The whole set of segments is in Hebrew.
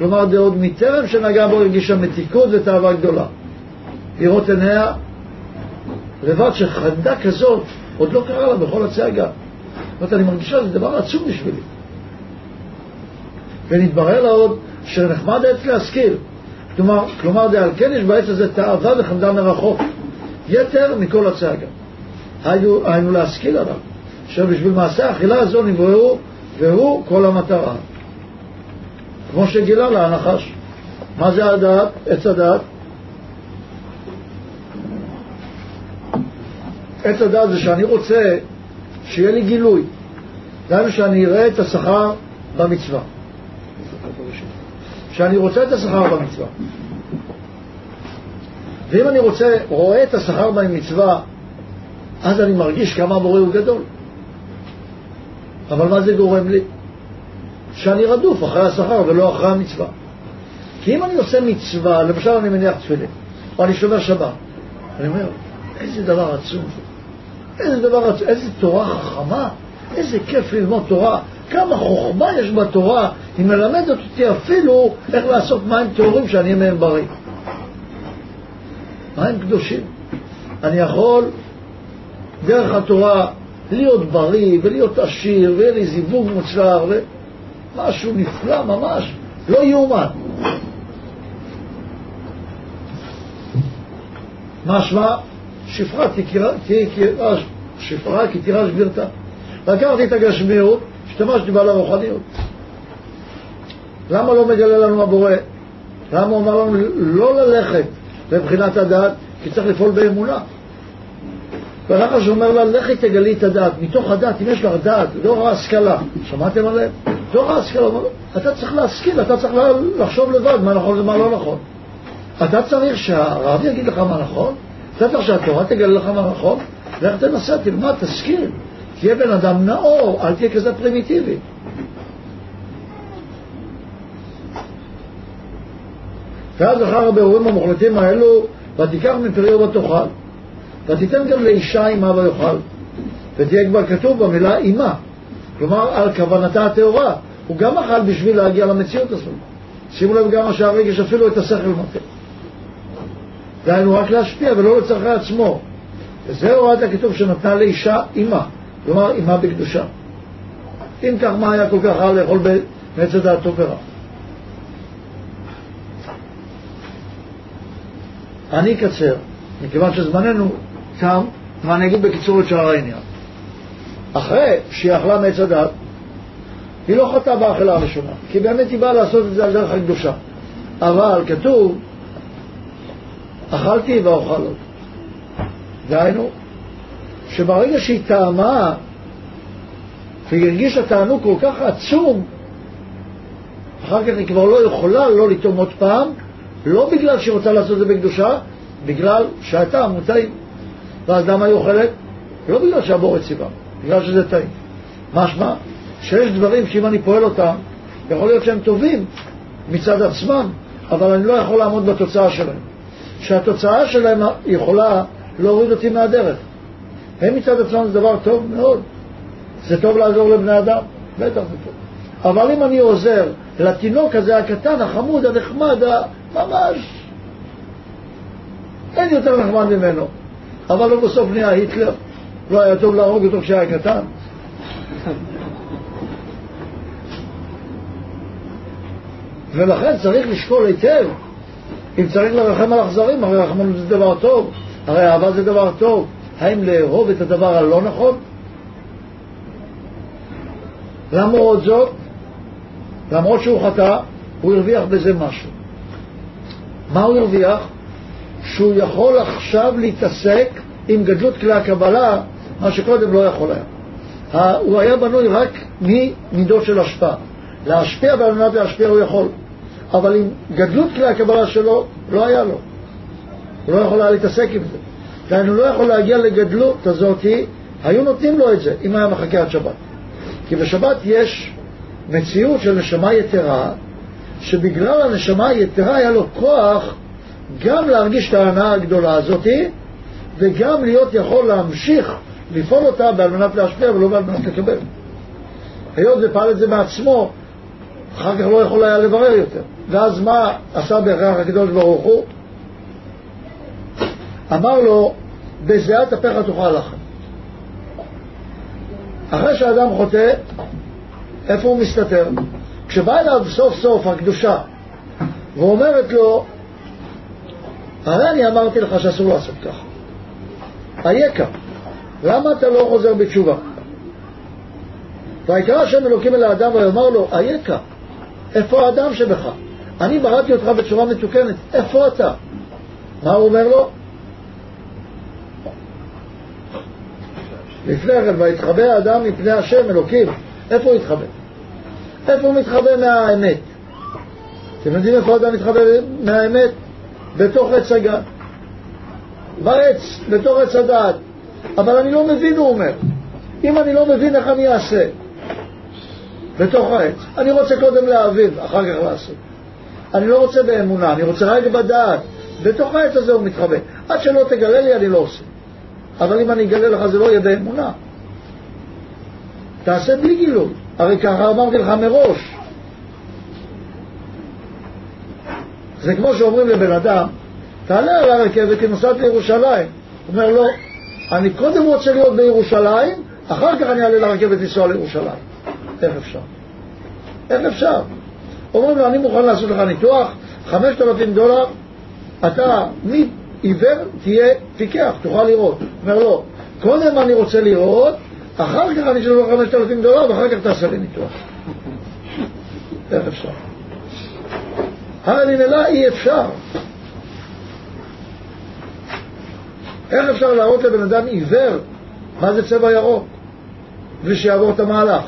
כלומר, זה עוד מטרם שנגע בו הרגישה מתיקות ותאווה גדולה. לראות עיניה לבד שחרדה כזאת עוד לא קרה לה בכל הצעגה. זאת אני מרגישה שזה דבר עצום בשבילי. ונתברר לה עוד שנחמד העץ להשכיל. כלומר, כלומר דעל כן יש בעץ הזה תאווה וחמדה מרחוק, יתר מכל הצעגה. היינו, היינו להשכיל עליו, שבשביל מעשה האכילה הזו נבראו, והוא כל המטרה. כמו שגילה לה הנחש. מה זה הדעת? עץ הדעת? עץ הדעת זה שאני רוצה שיהיה לי גילוי. דהיינו שאני אראה את השכר במצווה. שאני רוצה את השכר במצווה. ואם אני רוצה, רואה את השכר במצווה, אז אני מרגיש כמה הבורא הוא גדול. אבל מה זה גורם לי? שאני רדוף אחרי השכר ולא אחרי המצווה. כי אם אני עושה מצווה, למשל אני מניח תפילין, או אני שומר שבת, אני אומר, איזה דבר עצום זה, איזה דבר עצום, איזה תורה חכמה, איזה כיף ללמוד תורה, כמה חוכמה יש בתורה, היא מלמדת אותי אפילו איך לעשות מים טהורים שאני מהם בריא. מים קדושים. אני יכול דרך התורה להיות בריא ולהיות עשיר ויהיה לי זיווג מוצלח ומשהו נפלא ממש, לא יאומן. משמע, שפרה שפרה כי תירש גבירתה. לקחתי את הגשמיות, השתמשתי בה לרוחניות. למה לא מגלה לנו הבורא? למה הוא אמר לנו לא ללכת לבחינת הדת? כי צריך לפעול באמונה. והנחש אומר לה, לכי תגלי את הדת, מתוך הדת, אם יש לך דת, דור ההשכלה, שמעתם עליהם? דור ההשכלה, אתה צריך להשכיל, אתה צריך לחשוב לבד מה נכון ומה לא נכון. אתה צריך שהרב יגיד לך מה נכון, אתה צריך שהתורה תגלה לך מה נכון, לך תנסה, תלמד, תשכיל, תהיה בן אדם נאור, אל תהיה כזה פרימיטיבי. ואז אחר הבירורים המוחלטים האלו, ותיקח מפריו ותאכל. ותיתן גם לאישה אימה ויאכל. ותהיה כבר כתוב במילה אימה, כלומר על כוונתה הטהורה. הוא גם אכל בשביל להגיע למציאות הזאת. שימו לב גם שהרגש אפילו את השכל מטה. דהיינו רק להשפיע ולא לצרכי עצמו. וזה הוראת הכתוב שנתנה לאישה אימה, כלומר אימה בקדושה. אם כך, מה היה כל כך רע לאכול מעץ הדעת טוב? אני אקצר, מכיוון שזמננו תם, ואני אגיד בקיצור את שאר העניין. אחרי שהיא אכלה מעץ הדת, היא לא חטאה באכילה הראשונה, כי באמת היא באה לעשות את זה על דרך הקדושה. אבל כתוב, אכלתי ואוכל עוד. דהיינו, שברגע שהיא טעמה והיא הרגישה תענוג כל כך עצום, אחר כך היא כבר לא יכולה לא לטעום עוד פעם, לא בגלל שהיא רוצה לעשות את זה בקדושה, בגלל שהטעם טעים. ואז למה היא אוכלת? לא בגלל שהבורא ציווה, בגלל שזה טעים. משמע, שיש דברים שאם אני פועל אותם, יכול להיות שהם טובים מצד עצמם, אבל אני לא יכול לעמוד בתוצאה שלהם. שהתוצאה שלהם יכולה להוריד אותי מהדרך. הם מצד עצמם זה דבר טוב מאוד. זה טוב לעזור לבני אדם, בטח זה טוב. אבל אם אני עוזר לתינוק הזה הקטן, החמוד, הנחמד, ממש, אין יותר נחמד ממנו. אבל הוא בסוף נהיה היטלר. לא היה טוב להרוג אותו כשהיה קטן. ולכן צריך לשקול היטב אם צריך לרחם על אכזרים, הרי רחמנות זה דבר טוב, הרי אהבה זה דבר טוב. האם לאהוב את הדבר הלא נכון? למרות זאת, למרות שהוא חטא, הוא הרוויח בזה משהו. מה הוא הרוויח? שהוא יכול עכשיו להתעסק עם גדלות כלי הקבלה, מה שקודם לא יכול היה. הוא היה בנוי רק ממידות של השפעה. להשפיע ועל מנת להשפיע הוא יכול, אבל עם גדלות כלי הקבלה שלו, לא היה לו. הוא לא יכול היה להתעסק עם זה. דהיינו, לא יכול להגיע לגדלות הזאתי, היו נותנים לו את זה, אם היה מחכה עד שבת. כי בשבת יש מציאות של נשמה יתרה, שבגלל הנשמה היתרה היה לו כוח גם להרגיש את ההנאה הגדולה הזאתי, וגם להיות יכול להמשיך לפעול אותה על מנת להשפיע ולא על מנת לקבל. היות ופעל את זה בעצמו, אחר כך לא יכול היה לברר יותר. ואז מה עשה בהכרח הקדוש ברוך הוא? אמר לו, בזיעת אפיך תאכל לחם. אחרי שאדם חוטא, איפה הוא מסתתר? כשבא אליו סוף סוף הקדושה ואומרת לו, הרי אני אמרתי לך שאסור לעשות ככה. אייכה, למה אתה לא חוזר בתשובה? ויקרא השם אלוקים אל האדם ויאמר לו, אייכה, איפה האדם שבך? אני בראתי אותך בצורה מתוקנת, איפה אתה? מה הוא אומר לו? לפני כן, ויתחבא האדם מפני השם אלוקים, איפה הוא יתחבא? איפה הוא מתחבא מהאמת? אתם יודעים איפה האדם מתחבא מהאמת? בתוך עץ הגת. בעץ, בתוך עץ הדעת. אבל אני לא מבין, הוא אומר. אם אני לא מבין, איך אני אעשה? בתוך העץ. אני רוצה קודם להבין, אחר כך לעשות. אני לא רוצה באמונה, אני רוצה רק בדעת. בתוך העץ הזה הוא מתחבא. עד שלא תגלה לי, אני לא עושה. אבל אם אני אגלה לך, זה לא יהיה באמונה. תעשה בלי גילוי. הרי ככה אמרתי לך מראש. זה כמו שאומרים לבן אדם, תעלה על הרכבת כי נסעת לירושלים. הוא אומר, לא, אני קודם רוצה להיות בירושלים, אחר כך אני אעלה לרכבת לנסוע לירושלים. איך אפשר? איך אפשר? אומרים לו, אני מוכן לעשות לך ניתוח, 5,000 דולר, אתה מעיוור תהיה פיקח, תוכל לראות. אומר לו, קודם אני רוצה לראות, אחר כך אני אשלם לך 5,000 דולר ואחר כך תעשה לי ניתוח. איך אפשר? הרי ממילא אי אפשר. איך אפשר להראות לבן אדם עיוור מה זה צבע ירוק בלי שיעבור את המהלך?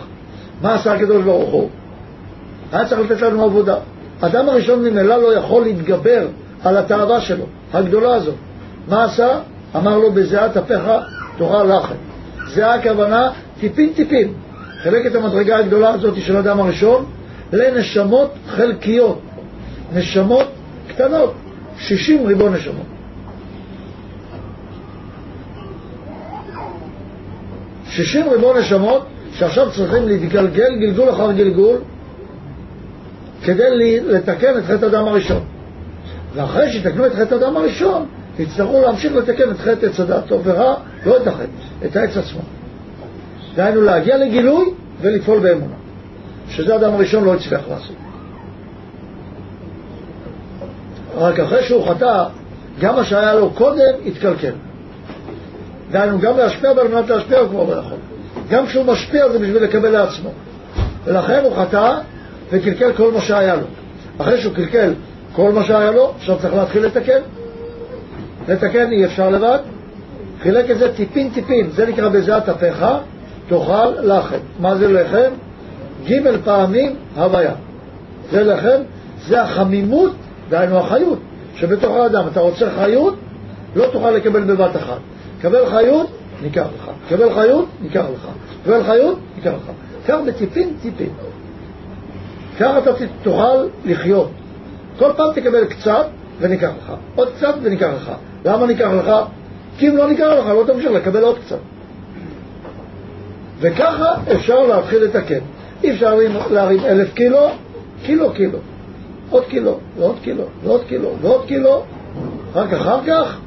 מה עשה הקדוש ברוך הוא? היה צריך לתת לנו עבודה. האדם הראשון ממילא לא יכול להתגבר על התאווה שלו, הגדולה הזאת. מה עשה? אמר לו, בזיעת אפיך תאכל לחם. זה הכוונה טיפין טיפין. חלק את המדרגה הגדולה הזאת של האדם הראשון לנשמות חלקיות, נשמות קטנות, שישים ריבון נשמות. שישים ריבון נשמות שעכשיו צריכים להתגלגל גלגול אחר גלגול כדי לתקן את חטא הדם הראשון. ואחרי שיתקנו את חטא הדם הראשון, יצטרכו להמשיך לתקן את חטא עץ הדעת טוב ורע, לא את החטא, את העץ עצמו. דהיינו להגיע לגילוי ולפעול באמונה, שזה אדם הראשון לא הצליח לעשות. רק אחרי שהוא חטא, גם מה שהיה לו קודם התקלקל. דהיינו, גם להשפיע ועל מנת להשפיע הוא כבר לא יכול. גם כשהוא משפיע זה בשביל לקבל לעצמו. ולכן הוא חטא וקלקל כל מה שהיה לו. אחרי שהוא קלקל כל מה שהיה לו, עכשיו צריך להתחיל לתקן. לתקן אי אפשר לבד. חילק את זה טיפין טיפין, זה נקרא בזיעת אפיך, תאכל לחם. מה זה לחם? ג' פעמים הוויה. זה לחם, זה החמימות, דהיינו החיות, שבתוך האדם. אתה רוצה חיות, לא תוכל לקבל בבת אחת. קבל חיות, ניקח לך. קבל חיות, ניקח לך. קבל חיות, ניקח לך. קח בטיפין טיפין. ככה אתה תוכל לחיות. כל פעם תקבל קצת וניקח לך. עוד קצת וניקח לך. למה ניקח לך? כי אם לא ניקח לך, לא תמשיך לקבל עוד קצת. וככה אפשר להתחיל לתקן. אי אפשר להרים אלף קילו, קילו קילו. עוד קילו, ועוד קילו, ועוד קילו, ועוד קילו. רק אחר כך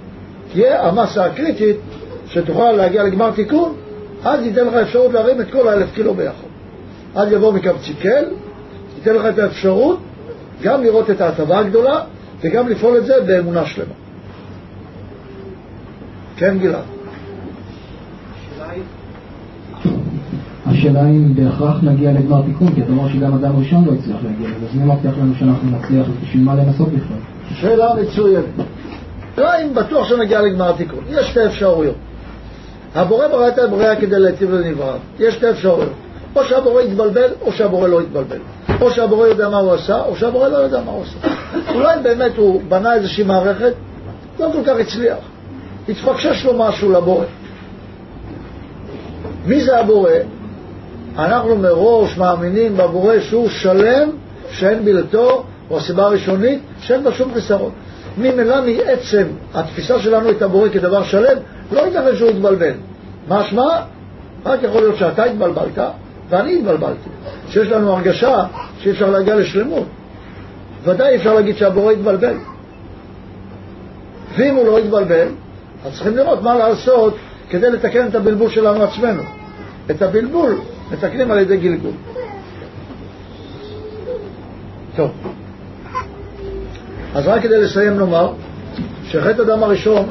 תהיה המסה הקריטית שתוכל להגיע לגמר תיקון, אז ייתן לך אפשרות להרים את כל האלף קילו ביחד. אז יבוא מקמציקל, ייתן לך את האפשרות גם לראות את ההטבה הגדולה וגם לפעול את זה באמונה שלמה. כן, גלעד. השאלה אם בהכרח נגיע לגמר תיקון, כי אתה אומר שגם אדם ראשון לא הצליח להגיע לזה, אז מי מבטיח לנו שאנחנו נצליח, בשביל מה לנסות בכלל? שאלה מצוינת. לא אם בטוח שנגיע לגמר התיקון. יש שתי אפשרויות. הבורא ברא את הבריאה כדי להיטיב לנבריו. יש שתי אפשרויות. או שהבורא יתבלבל, או שהבורא לא יתבלבל. או שהבורא יודע מה הוא עשה, או שהבורא לא יודע מה הוא עשה. אולי באמת הוא בנה איזושהי מערכת, לא כל כך הצליח. התפקשש לו משהו לבורא. מי זה הבורא? אנחנו מראש מאמינים בבורא שהוא שלם, שאין בלתו, או הסיבה הראשונית, שאין בה שום חיסרון. ממילא מעצם התפיסה שלנו את הבורא כדבר שלם, לא ייתכן שהוא יתבלבל. משמע, רק יכול להיות שאתה התבלבלת ואני התבלבלתי. שיש לנו הרגשה שאי אפשר להגיע לשלמות. ודאי אפשר להגיד שהבורא התבלבל. ואם הוא לא התבלבל, אז צריכים לראות מה לעשות כדי לתקן את הבלבול שלנו עצמנו. את הבלבול מתקנים על ידי גלגול. טוב. אז רק כדי לסיים לומר, שחטא הדם הראשון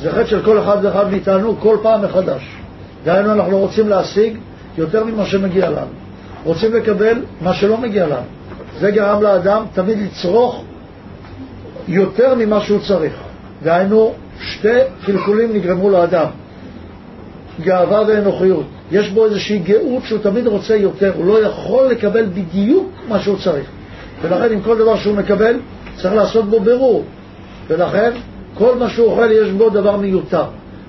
זה חטא של כל אחד ואחד מאיתנו כל פעם מחדש. דהיינו, אנחנו רוצים להשיג יותר ממה שמגיע לנו. רוצים לקבל מה שלא מגיע לנו. זה גרם לאדם תמיד לצרוך יותר ממה שהוא צריך. דהיינו, שתי קלקולים נגרמו לאדם, גאווה ואנוכיות. יש בו איזושהי גאות שהוא תמיד רוצה יותר, הוא לא יכול לקבל בדיוק מה שהוא צריך. ולכן עם כל דבר שהוא מקבל, צריך לעשות בו בירור. ולכן, כל מה שהוא אוכל יש בו דבר מיותר.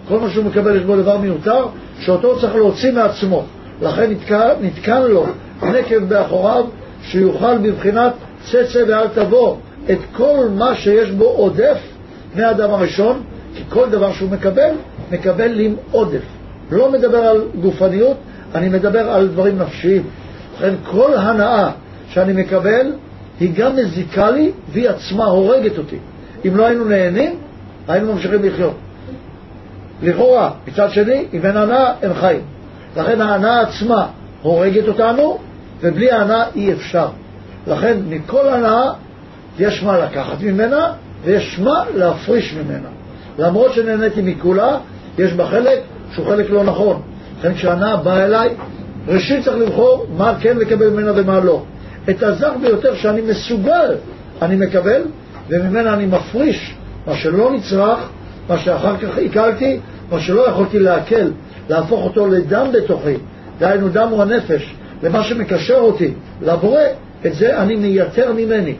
כל מה שהוא מקבל יש בו דבר מיותר, שאותו צריך להוציא מעצמו. לכן נתקע, נתקן לו נקב באחוריו, שיוכל בבחינת צא ואל תבוא את כל מה שיש בו עודף מהאדם הראשון, כי כל דבר שהוא מקבל, מקבל עם עודף. לא מדבר על גופניות, אני מדבר על דברים נפשיים. לכן כל הנאה שאני מקבל היא גם מזיקה לי והיא עצמה הורגת אותי. אם לא היינו נהנים, היינו ממשיכים לחיות. לכאורה, מצד שני, אם אין הנאה, אין חיים. לכן ההנאה עצמה הורגת אותנו, ובלי ההנאה אי אפשר. לכן מכל הנאה יש מה לקחת ממנה, ויש מה להפריש ממנה. למרות שנהניתי מכולה, יש בה חלק שהוא חלק לא נכון. לכן כשהנאה באה אליי, ראשית צריך לבחור מה כן לקבל ממנה ומה לא. את הזר ביותר שאני מסוגל אני מקבל, וממנה אני מפריש מה שלא נצרך, מה שאחר כך עיכלתי, מה שלא יכולתי לעכל, להפוך אותו לדם בתוכי, דהיינו דם הוא הנפש, למה שמקשר אותי לבורא, את זה אני מייתר ממני.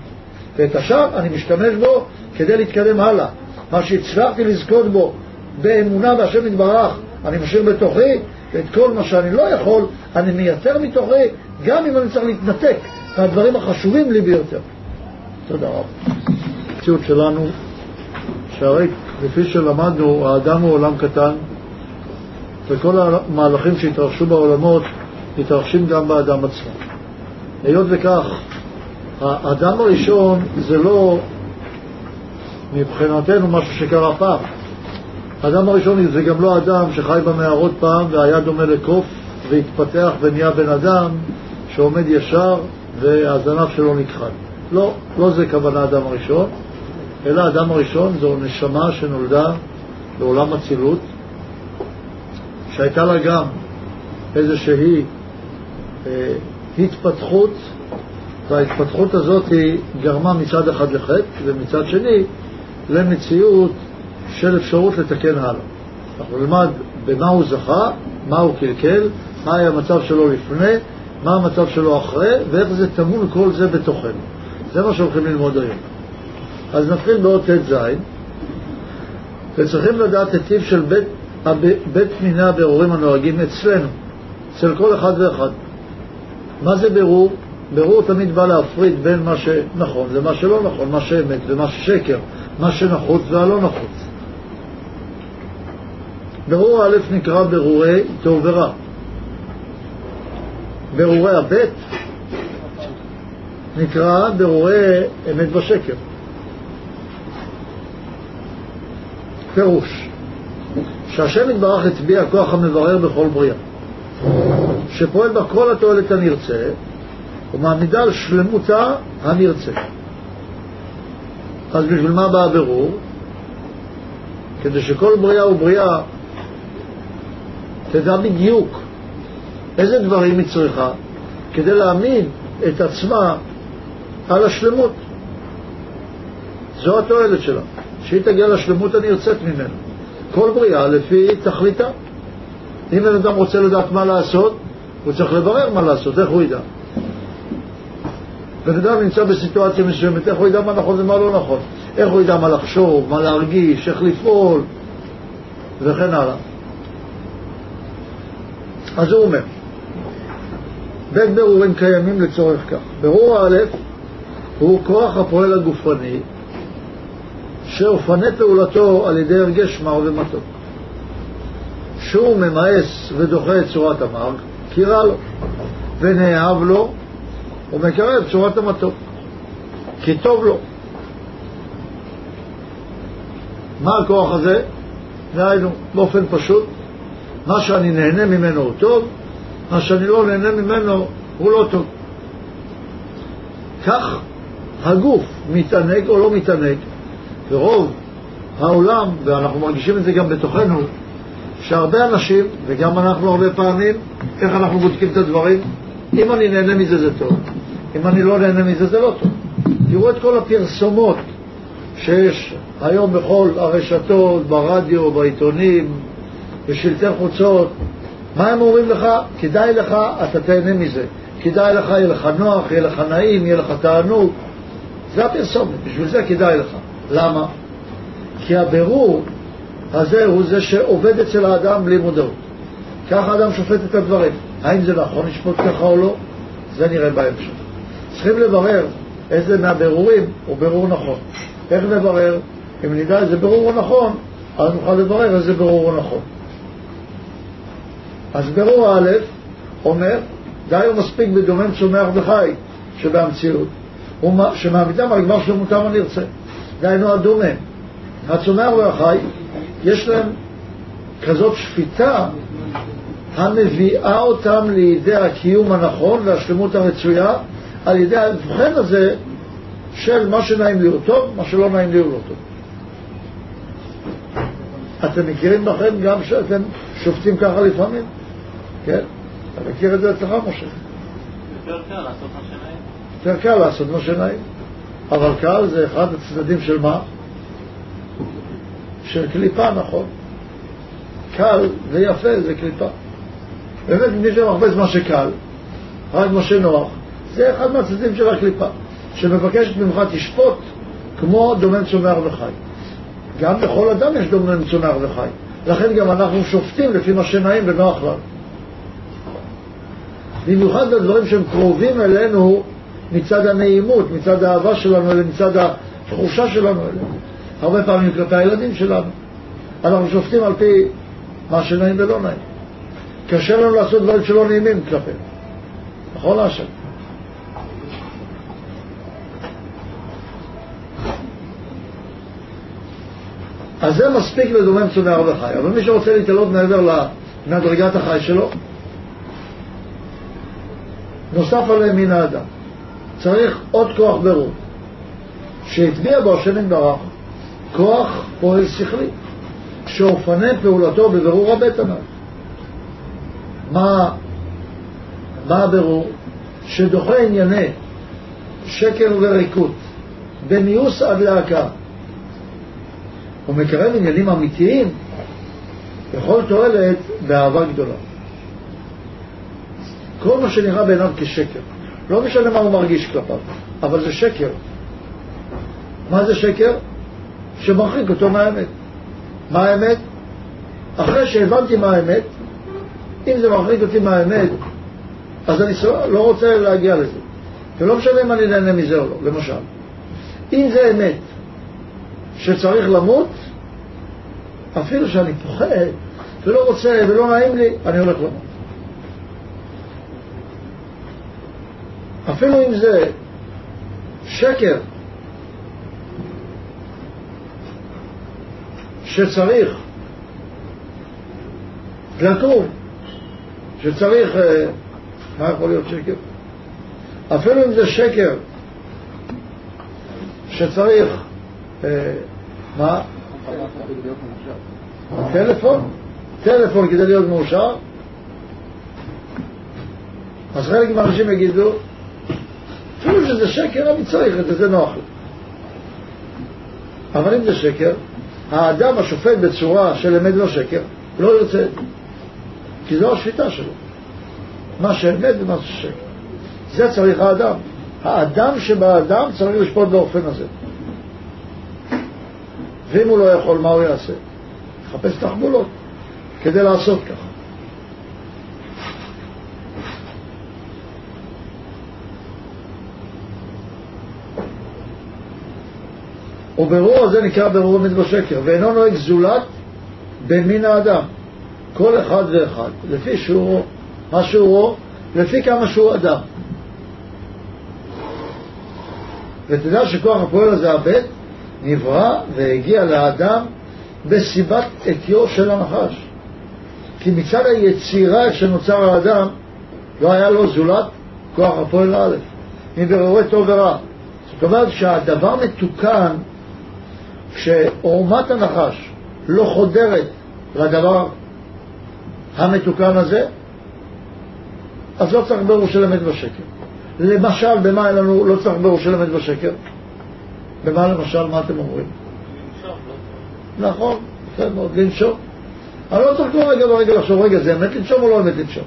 ואת השאר אני משתמש בו כדי להתקדם הלאה. מה שהצלחתי לזכות בו באמונה בהשם יתברך, אני משאיר בתוכי, ואת כל מה שאני לא יכול, אני מייתר מתוכי, גם אם אני צריך להתנתק מהדברים החשובים לי ביותר. תודה רבה. המציאות שלנו, שהרי כפי שלמדנו, האדם הוא עולם קטן, וכל המהלכים שהתרחשו בעולמות מתרחשים גם באדם עצמו. היות וכך, האדם הראשון זה לא מבחינתנו משהו שקרה פעם. האדם הראשון זה גם לא אדם שחי במערות פעם והיה דומה לקוף והתפתח ונהיה בן אדם שעומד ישר והזנב שלו נכחד. לא, לא זה כוונה אדם הראשון, אלא אדם הראשון זו נשמה שנולדה לעולם אצילות, שהייתה לה גם איזושהי אה, התפתחות, וההתפתחות הזאת היא גרמה מצד אחד לחטא, ומצד שני למציאות של אפשרות לתקן הלאה. אנחנו נלמד במה הוא זכה, מה הוא קלקל, מה היה המצב שלו לפני, מה המצב שלו אחרי, ואיך זה טמון כל זה בתוכנו. זה מה שהולכים ללמוד היום. אז נתחיל באות ט"ז, וצריכים לדעת את טיב של בית, בית מיני הבירורים הנוהגים אצלנו, אצל כל אחד ואחד. מה זה בירור? בירור תמיד בא להפריד בין מה שנכון למה שלא נכון, מה שאמת ומה ששקר, מה שנחוץ והלא נחוץ. ברור א' נקרא ברורי טוב ורע. ברורי הבית נקרא ברורי אמת ושקר. פירוש, שהשם יתברך הצביע כוח המברר בכל בריאה, שפועל בה כל התועלת הנרצה, ומעמידה על שלמותה הנרצה. אז בשביל מה בא הבירור? כדי שכל בריאה ובריאה תדע בדיוק איזה דברים היא צריכה כדי להעמיד את עצמה על השלמות. זו התועלת שלה, שהיא תגיע לשלמות הנרצית ממנו. כל בריאה לפי תכליתה. אם בן אדם רוצה לדעת מה לעשות, הוא צריך לברר מה לעשות, איך הוא ידע? בן אדם נמצא בסיטואציה מסוימת, איך הוא ידע מה נכון ומה לא נכון? איך הוא ידע מה לחשוב, מה להרגיש, איך לפעול, וכן הלאה. אז הוא אומר, בית ברורים קיימים לצורך כך. ברור א' הוא כוח הפועל הגופני שאופני פעולתו על ידי הרגש מר ומתוק. שהוא ממאס ודוחה את צורת המר, כי רע לו, ונאהב לו ומקרב צורת המתוק. כי טוב לו. מה הכוח הזה? דהיינו, באופן פשוט, מה שאני נהנה ממנו הוא טוב, מה שאני לא נהנה ממנו הוא לא טוב. כך הגוף מתענג או לא מתענג, ורוב העולם, ואנחנו מרגישים את זה גם בתוכנו, שהרבה אנשים, וגם אנחנו הרבה פעמים, איך אנחנו בודקים את הדברים? אם אני נהנה מזה זה טוב, אם אני לא נהנה מזה זה לא טוב. תראו את כל הפרסומות שיש היום בכל הרשתות, ברדיו, בעיתונים, בשלטי חוצות. מה הם אומרים לך? כדאי לך, אתה תהנה מזה. כדאי לך, יהיה לך נוח, יהיה לך נעים, יהיה לך תענוג. זה הפרסומת, בשביל זה כדאי לך. למה? כי הבירור הזה הוא זה שעובד אצל האדם בלי מודעות. ככה האדם שופט את הדברים. האם זה נכון לשפוט ככה או לא? זה נראה בהמשך. צריכים לברר איזה מהבירורים הוא בירור נכון. איך נברר? אם נדע איזה בירור הוא נכון, אז נוכל לברר איזה בירור הוא נכון. אז בירור א' אומר, די ומספיק בדומם צומח וחי שבמציאות, שמעמידם על גמר שלמותם הנרצה. דהיינו הדומם. הצומח והחי, יש להם כזאת שפיטה המביאה אותם לידי הקיום הנכון והשלמות הרצויה על ידי ההבחן הזה של מה שנעים לי הוא טוב, מה שלא נעים לי הוא לא טוב. אתם מכירים בכם גם שאתם שופטים ככה לפעמים? כן? אתה מכיר את זה אצלך, משה? יותר קל לעשות מה שנעים. יותר קל לעשות מה שנעים. אבל קל זה אחד הצדדים של מה? של קליפה, נכון. קל ויפה זה קליפה. באמת, מי שמחפש מה שקל, רק מה שנוח, זה אחד מהצדדים של הקליפה, שמבקשת ממך תשפוט כמו דומם צומח וחי. גם לכל אדם יש דומם צומח וחי. לכן גם אנחנו שופטים לפי מה שנעים ונוח לנו. במיוחד בדברים שהם קרובים אלינו מצד הנעימות, מצד האהבה שלנו, מצד התחושה שלנו אלינו. הרבה פעמים כלפי הילדים שלנו. אנחנו שופטים על פי מה שנעים ולא נעים. קשה לנו לעשות דברים שלא נעימים כלפינו. נכון לעשות. אז זה מספיק לדומם צומח וחי. אבל מי שרוצה להתעלות מעבר למדרגת החי שלו, נוסף עליהם מן האדם. צריך עוד כוח ברור, שהטביע בו השם יתברך כוח פועל שכלי, שאופנה פעולתו בבירור הבטן. מה, מה הבירור? שדוחה ענייני שקר וריקות, בניוס עד להקה, ומקרב עניינים אמיתיים בכל תועלת באהבה גדולה. כל מה שנראה בעיניו כשקר, לא משנה מה הוא מרגיש כלפיו, אבל זה שקר. מה זה שקר? שמרחיק אותו מהאמת. מה האמת? אחרי שהבנתי מה האמת, אם זה מרחיק אותי מהאמת, אז אני לא רוצה להגיע לזה. ולא משנה אם אני נהנה מזה או לא, למשל. אם זה אמת שצריך למות, אפילו שאני פוחד ולא רוצה ולא נעים לי, אני הולך למות. אפילו אם זה שקר שצריך לקום, שצריך, אה, מה יכול להיות שקר? אפילו אם זה שקר שצריך, אה, מה? טלפון? טלפון כדי להיות מאושר? אז חלק מהאנשים יגידו, אפילו שזה שקר, אני צריך את זה, זה נוח לי. אבל אם זה שקר, האדם השופט בצורה של אמת לא שקר, לא ירצה. כי זו השפיטה שלו. מה שאמת ומה ששקר. זה צריך האדם. האדם שבאדם צריך לשפוט באופן הזה. ואם הוא לא יכול, מה הוא יעשה? יחפש תחבולות כדי לעשות ככה. וברור הזה נקרא ברור אמת בשקר, ואינו נוהג זולת במין האדם, כל אחד ואחד, לפי שיעורו, מה שיעורו, לפי כמה שהוא אדם. ותדע שכוח הפועל הזה, הבט, נברא והגיע לאדם בסיבת עטיו של הנחש. כי מצד היצירה שנוצר האדם, לא היה לו זולת כוח הפועל א', מבררי טוב ורע. זאת אומרת שהדבר מתוקן כשעורמת הנחש לא חודרת לדבר המתוקן הזה, אז לא צריך ברור של אמת ושקר. למשל, במה אין לנו, לא צריך ברור של אמת ושקר? במה למשל, מה אתם אומרים? נכון, בסדר מאוד, לנשום. אני לא צריך כל רגע ברגע לחשוב, רגע, זה אמת לנשום או לא אמת לנשום?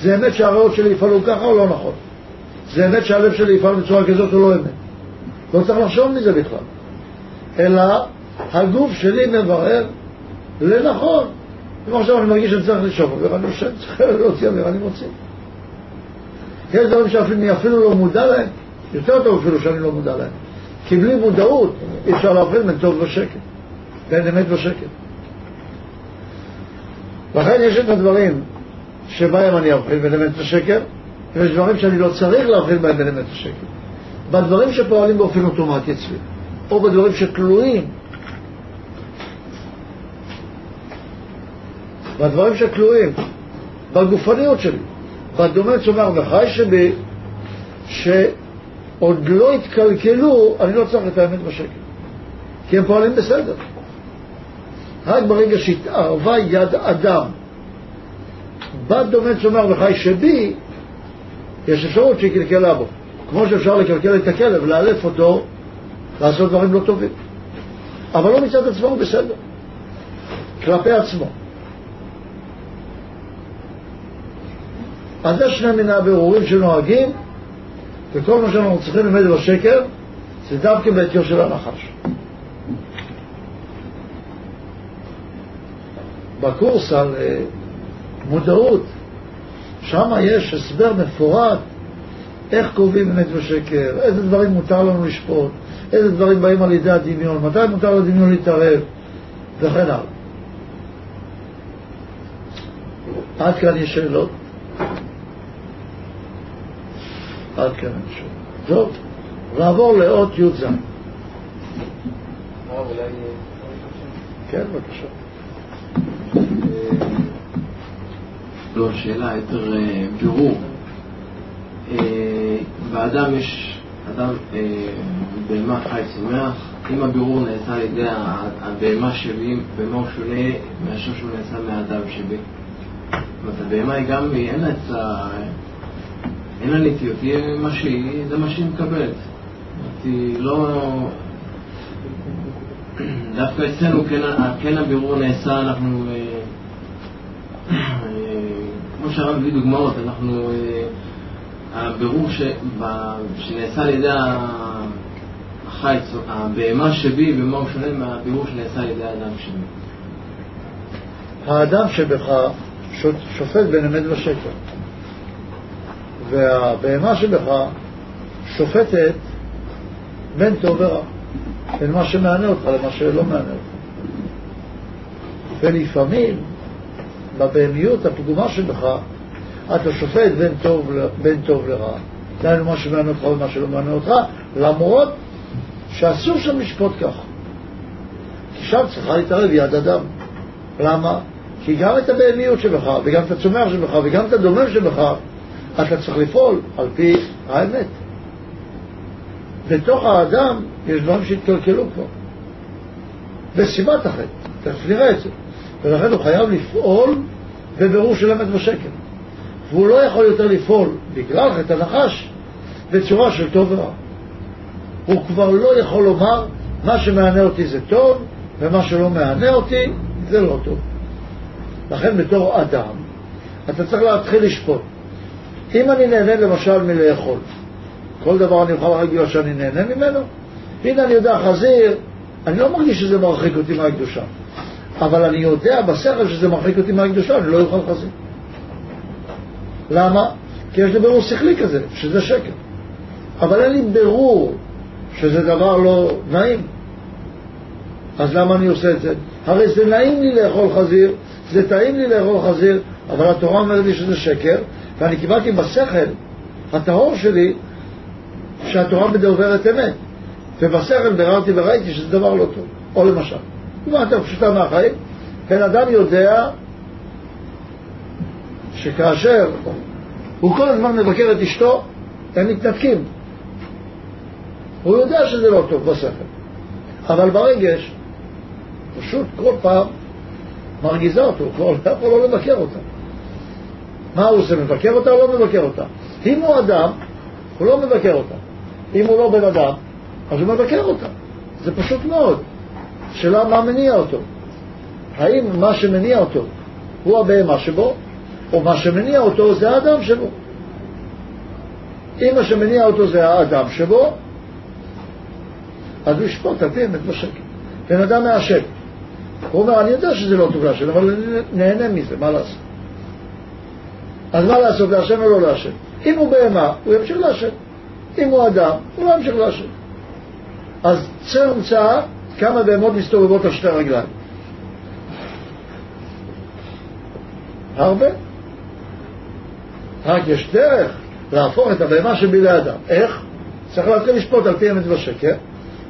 זה אמת שהריאות שלי יפעלו ככה או לא נכון? זה אמת שהלב שלי יפעל בצורה כזאת או לא אמת? לא צריך לחשוב מזה בכלל. אלא הגוף שלי מברר לנכון. אם עכשיו אני מרגיש שאני צריך לנשום אוויר, אני יושב, צריך להוציא אוויר, אני מוציא. יש דברים שאני אפילו לא מודע להם, יותר טוב אפילו שאני לא מודע להם. כי בלי מודעות אי אפשר להבחין בין טוב ושקט, בין אמת ושקט. לכן יש את הדברים שבהם אני אבחין בין אמת ושקר, ויש דברים שאני לא צריך להבחין בהם בין אמת ושקר. בדברים שפועלים באופן אוטומטי אצלי, או בדברים שתלויים, בדברים שתלויים בגופניות שלי, בדומה צומח וחי שבי, שעוד לא התקלקלו, אני לא צריך את האמת בשקר, כי הם פועלים בסדר. רק ברגע שהתערבה יד אדם בת דומה צומח וחי שבי, יש אפשרות שהיא קלקלה בו. כמו שאפשר לקלקל את הכלב, לאלף אותו, לעשות דברים לא טובים. אבל לא מצד עצמו הוא בסדר, כלפי עצמו. אז זה שני מיני הבירורים שנוהגים, וכל מה שאנחנו צריכים ללמד בשקר, זה דווקא בעטיו של הנחש. בקורס על אה, מודעות, שם יש הסבר מפורט איך קובעים אמת ושקר, איזה דברים מותר לנו לשפוט, איזה דברים באים על ידי הדמיון, מתי מותר לדמיון להתערב, וכן הלאה. עד כאן יש שאלות? עד כאן יש שאלות. טוב, נעבור לאות י"ז. כן, בבקשה. לא, שאלה, יותר אה, בירור. אה, באדם יש, אדם, אה, בהמה חי צומח, אם הבירור נעשה על ידי הבהמה שבי, במה הוא שונה מאשר שהוא נעשה מהאדם שבי? זאת אומרת, הבהמה היא גם, אין לה את ה... אין לה נטיות, היא מה שהיא, זה מה שהיא מקבלת. היא לא... דווקא אצלנו כן, כן הבירור נעשה, אנחנו... כמו שהרב הביא דוגמאות, אנחנו... הבירור שנעשה על ידי החיץ, הבהמה שבי, ומה הוא שונה מהבירור שנעשה על ידי האדם שבי. האדם שבך שופט בין אמת ושקר, והבהמה שבך שופטת בין טוב ורע, בין מה שמענה אותך למה שלא מענה אותך. ולפעמים, בבהמיות הפגומה שבך, אתה שופט בין טוב, בין טוב לרע. דהיינו מה שמעניין אותך ומה שלא מעניין אותך, למרות שאסור שם לשפוט כך. כי שם צריכה להתערב יד אדם. למה? כי גם את הבהמיות שבך, וגם את הצומח שבך, וגם את הדומם שבך, אתה צריך לפעול על פי האמת. בתוך האדם יש דברים שהתקלקלו כבר. בסיבת החטא, תכף נראה את זה. ולכן הוא חייב לפעול בבירור של אמת ושקר. והוא לא יכול יותר לפעול בגלל חטא הנחש בצורה של טוב ורע. הוא כבר לא יכול לומר מה שמענה אותי זה טוב ומה שלא מענה אותי זה לא טוב. לכן בתור אדם אתה צריך להתחיל לשפוט. אם אני נהנה למשל מלאכול, כל דבר אני אוכל בגלל שאני נהנה ממנו, הנה אני יודע חזיר, אני לא מרגיש שזה מרחיק אותי מהקדושה, אבל אני יודע בשכל שזה מרחיק אותי מהקדושה, אני לא אוכל חזיר. למה? כי יש לי ברור שכלי כזה, שזה שקר. אבל אין לי ברור שזה דבר לא נעים. אז למה אני עושה את זה? הרי זה נעים לי לאכול חזיר, זה טעים לי לאכול חזיר, אבל התורה אומרת לי שזה שקר, ואני קיבלתי בשכל הטהור שלי שהתורה מדוברת אמת. ובשכל ביררתי וראיתי שזה דבר לא טוב. או למשל, דוגמה יותר פשוטה מהחיים, בן אדם יודע שכאשר הוא כל הזמן מבקר את אשתו, הם מתנתקים. הוא יודע שזה לא טוב בשכל, אבל ברגש, פשוט כל פעם מרגיזה אותו, הוא לא יכול לא לבקר אותה. מה הוא עושה, מבקר אותה או לא מבקר אותה? אם הוא אדם, הוא לא מבקר אותה. אם הוא לא בן אדם, אז הוא מבקר אותה. זה פשוט מאוד. שאלה מה מניע אותו. האם מה שמניע אותו הוא הבהמה שבו, או מה שמניע אותו זה האדם שבו. אם מה שמניע אותו זה האדם שבו, אז הוא ישפוט על פי אמת בשקט. בן אדם מעשן. הוא אומר, אני יודע שזה לא טוב לעשן, אבל אני נהנה מזה, מה לעשות? אז מה לעשות, לעשן או לא לעשן? אם הוא בהמה, הוא ימשיך לעשן. אם הוא אדם, הוא לא ימשיך לעשן. אז צא המצאה כמה בהמות מסתובבות על שתי רגליים. הרבה. רק יש דרך להפוך את הבהמה שבי לאדם. איך? צריך להתחיל לשפוט על פי אמת ושקר,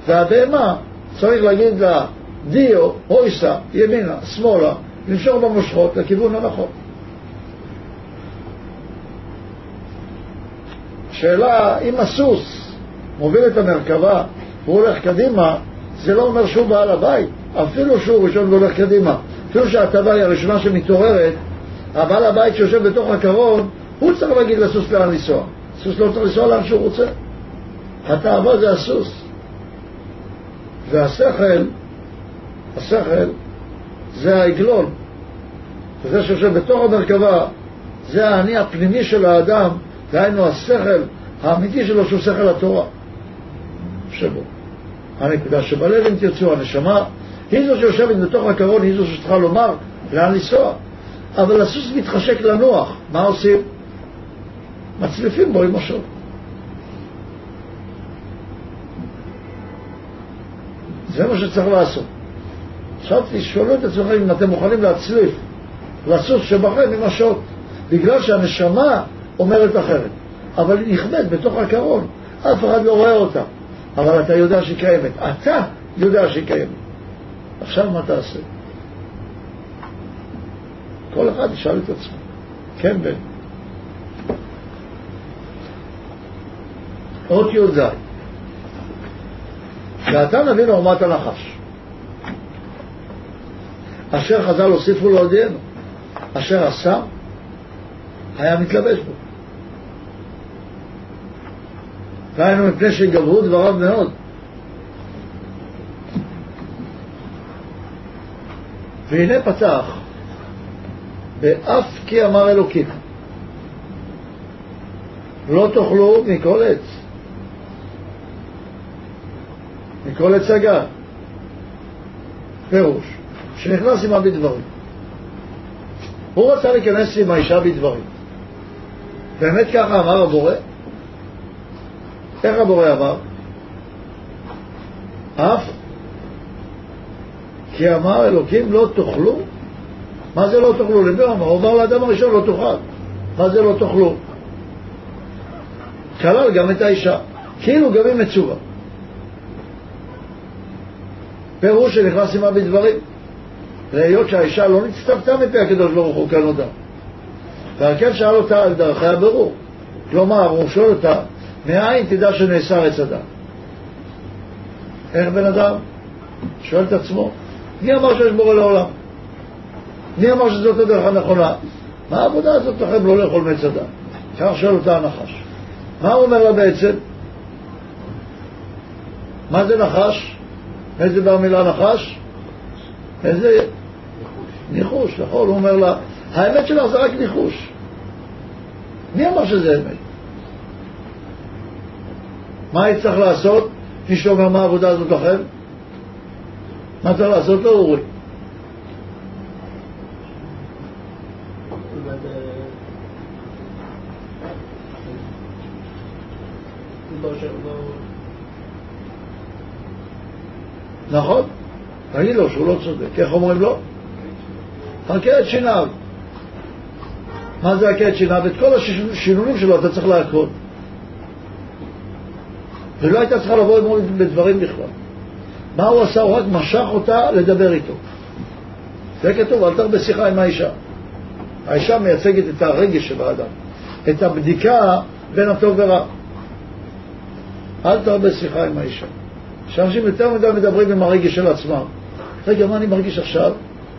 והבהמה צריך להגיד לה דיו, אויסה, ימינה, שמאלה, למשוך במושכות לכיוון הנכון. שאלה, אם הסוס מוביל את המרכבה והוא הולך קדימה, זה לא אומר שהוא בעל הבית, אפילו שהוא ראשון והולך קדימה. אפילו שההטבה היא הראשונה שמתעוררת, הבעל הבית שיושב בתוך הקרון, הוא צריך להגיד לסוס לאן לנסוע. הסוס לא צריך לנסוע לאן שהוא רוצה. התאווה זה הסוס. והשכל, השכל זה העגלון. וזה שיושב בתוך המרכבה, זה האני הפנימי של האדם, דהיינו השכל האמיתי שלו שהוא שכל התורה שבו. הנקודה שבלב, אם תרצו, הנשמה, היא זו שיושבת בתוך הקרון, היא זו שצריכה לומר לאן לנסוע. אבל הסוס מתחשק לנוח, מה עושים? מצליפים בו עם משוב. זה מה שצריך לעשות. עכשיו תשאלו את עצמכם אם אתם מוכנים להצליף לסוס שבכם עם השוט, בגלל שהנשמה אומרת אחרת. אבל היא נכבדת בתוך הקרון, אף אחד לא רואה אותה. אבל אתה יודע שהיא קיימת. אתה יודע שהיא קיימת. עכשיו מה תעשה? כל אחד ישאל את עצמו. כן, בן. אות י"ז ואתה נביא לעומת הנחש אשר חז"ל הוסיפו להודיענו אשר עשה היה מתלבש בו דהיינו מפני שגברו דבריו מאוד. והנה פתח באף כי אמר אלוקים לא תאכלו מכל עץ עץ הגן פירוש שנכנס עמה בדברים הוא רצה להיכנס עם האישה בדברים באמת ככה אמר הבורא איך הבורא אמר? אף כי אמר אלוקים לא תאכלו מה זה לא תאכלו? למי הוא אמר? הוא אמר לאדם הראשון לא תאכל מה זה לא תאכלו? כלל גם את האישה כאילו גם היא מצווה פירוש שנכנס עמה בדברים והיות שהאישה לא נצטוותה מפי הקדוש ברוך הוא כנודע ועל כן שאל אותה על דרכי הבירור כלומר הוא שואל אותה מאין תדע שנאסר עץ הדת? איך בן אדם שואל את עצמו, מי אמר שיש בורא לעולם? מי אמר שזאת הדרך הנכונה? מה העבודה הזאת לכם לא לאכול מעץ הדת? כך שואל אותה הנחש. מה הוא אומר לה בעצם? מה זה נחש? איזה בא מילה נחש? איזה... ניחוש, נכון? הוא אומר לה, האמת שלך זה רק ניחוש. מי אמר שזה אמת? מה היא צריך לעשות? מי שאומר מה העבודה הזאת לכם? מה צריך לעשות לו, אורי? נכון, תגיד לו שהוא לא צודק. איך אומרים לו? חכה את שיניו. מה זה הכה את שיניו? את כל השינונים שלו אתה צריך להכות. ולא הייתה צריכה לבוא בדברים בכלל. מה הוא עשה? הוא רק משך אותה לדבר איתו. זה כתוב, אל תרבה שיחה עם האישה. האישה מייצגת את הרגש של האדם, את הבדיקה בין הטוב ורע. אל תרבה שיחה עם האישה. שאנשים יותר מדי מדברים עם הרגש של עצמם. רגע, מה אני מרגיש עכשיו?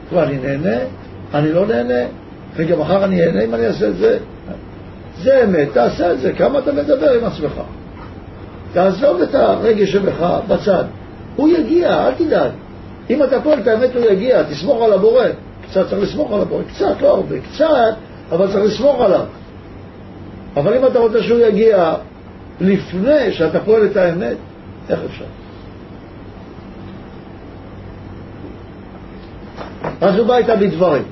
כבר אני נהנה? אני לא נהנה? רגע, מחר אני אהנה אם אני אעשה את זה? זה אמת, תעשה את זה. כמה אתה מדבר עם עצמך? תעזוב את הרגש שלך בצד. הוא יגיע, אל תדאג. אם אתה פועל את האמת הוא יגיע, תסמוך על הבורא. קצת צריך לסמוך על הבורא, קצת, לא הרבה, קצת, אבל צריך לסמוך עליו. אבל אם אתה רוצה שהוא יגיע לפני שאתה פועל את האמת, איך אפשר? אז הוא בא איתה בדברים.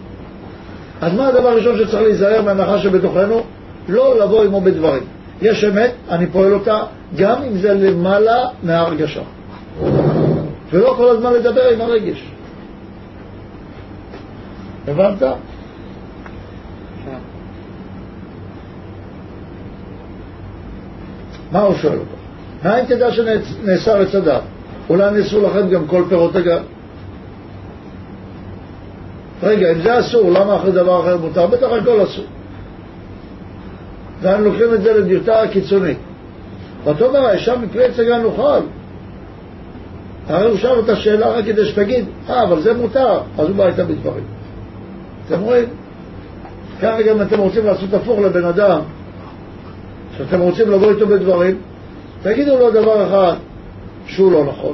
אז מה הדבר הראשון שצריך להיזהר מהנחה שבתוכנו? לא לבוא עמו בדברים. יש אמת, אני פועל אותה, גם אם זה למעלה מההרגשה. ולא כל הזמן לדבר עם הרגש. הבנת? מה הוא שואל אותו? מאין תדע שנאסר עץ הדת? אולי נאסרו לכם גם כל פירות הגן? רגע, אם זה אסור, למה אחרי דבר אחר מותר? בטח הכל אסור. ואנו לוקחים את זה לדיוטה הקיצונית. ותאמר האישה מפרי עץ הגן נאכל. הרי הוא שאל אותה שאלה רק כדי שתגיד, אה, אבל זה מותר, אז הוא בא איתה בדברים. אתם רואים? ככה גם אתם רוצים לעשות הפוך לבן אדם, שאתם רוצים לבוא איתו בדברים, תגידו לו דבר אחד שהוא לא נכון,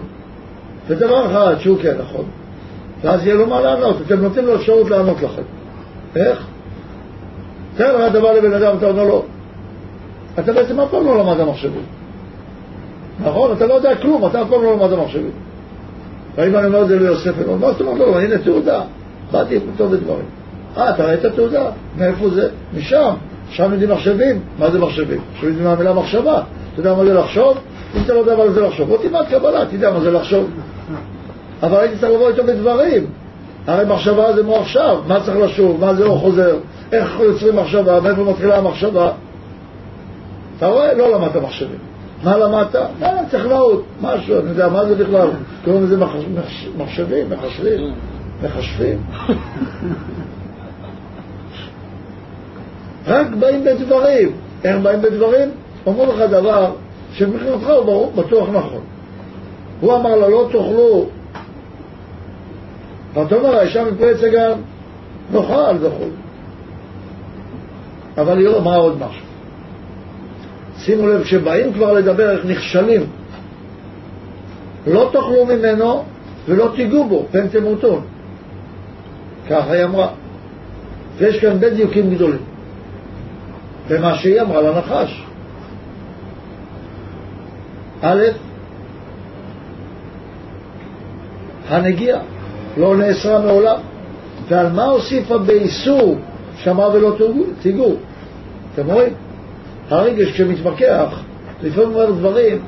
ודבר אחד שהוא כן נכון, ואז יהיה לו מה לענות. אתם נותנים לו אפשרות לענות לכם. איך? תאר לך דבר לבן אדם, אתה אומר לו, אתה בעצם אף פעם לא למד המחשבים. נכון? אתה לא יודע כלום, אתה אף פעם לא למד המחשבים. ואם אני אומר את זה ליוסף, אני אומר, מה זאת אומרת לו? הנה תעודה, באתי איתו בדברים. אה, אתה ראית תעודה? מאיפה זה? משם. שם יודעים מחשבים. מה זה מחשבים? עכשיו יודעים מה המילה מחשבה. אתה יודע מה זה לחשוב? אם אתה לא יודע מה זה לחשוב, בוא תלמד קבלה, תדע מה זה לחשוב. אבל הייתי צריך לבוא איתו בדברים. הרי מחשבה זה מוח שווא, מה צריך לשוב, מה זה לא חוזר, איך יוצרים מחשבה, מאיפה מתחילה המחשבה. אתה רואה? לא למדת מחשבים. מה למדת? אה, טכנאות, משהו, אני יודע, מה זה בכלל? קוראים לזה מחשבים, מחשבים, מחשבים. רק באים בדברים. איך באים בדברים? אומרים לך דבר שמבחינתך הוא בטוח נכון. הוא אמר לה, לא תאכלו ואתה אומר, האישה מפרץ הגן, נאכל וכו'. אבל יראה מה עוד משהו. שימו לב, כשבאים כבר לדבר איך נכשלים, לא תאכלו ממנו ולא תיגעו בו, פן תמותון. ככה היא אמרה. ויש כאן בין דיוקים גדולים. במה שהיא אמרה לנחש. א', הנגיעה. לא נאסרה מעולם. ועל מה הוסיפה באיסור שמע ולא תיגעו? אתם רואים? הרגש כשמתווכח, לפעמים אומר דברים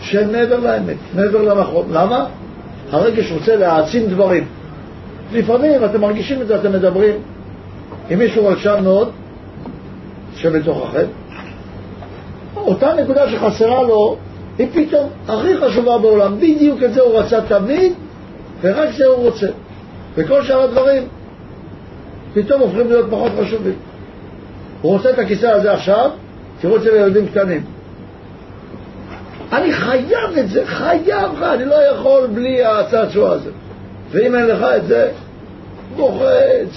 שהם מעבר לאמת, מעבר לנכון. למה? הרגש רוצה להעצים דברים. לפעמים אתם מרגישים את זה, אתם מדברים עם מישהו רשם מאוד, שבתוככם, אותה נקודה שחסרה לו, היא פתאום הכי חשובה בעולם. בדיוק את זה הוא רצה תמיד, ורק זה הוא רוצה. וכל שאר הדברים פתאום הופכים להיות פחות חשובים. הוא רוצה את הכיסא הזה עכשיו, תראו אצל ילדים קטנים. אני חייב את זה, חייב לך, אני לא יכול בלי הצעצוע הזה. ואם אין לך את זה, בוכה,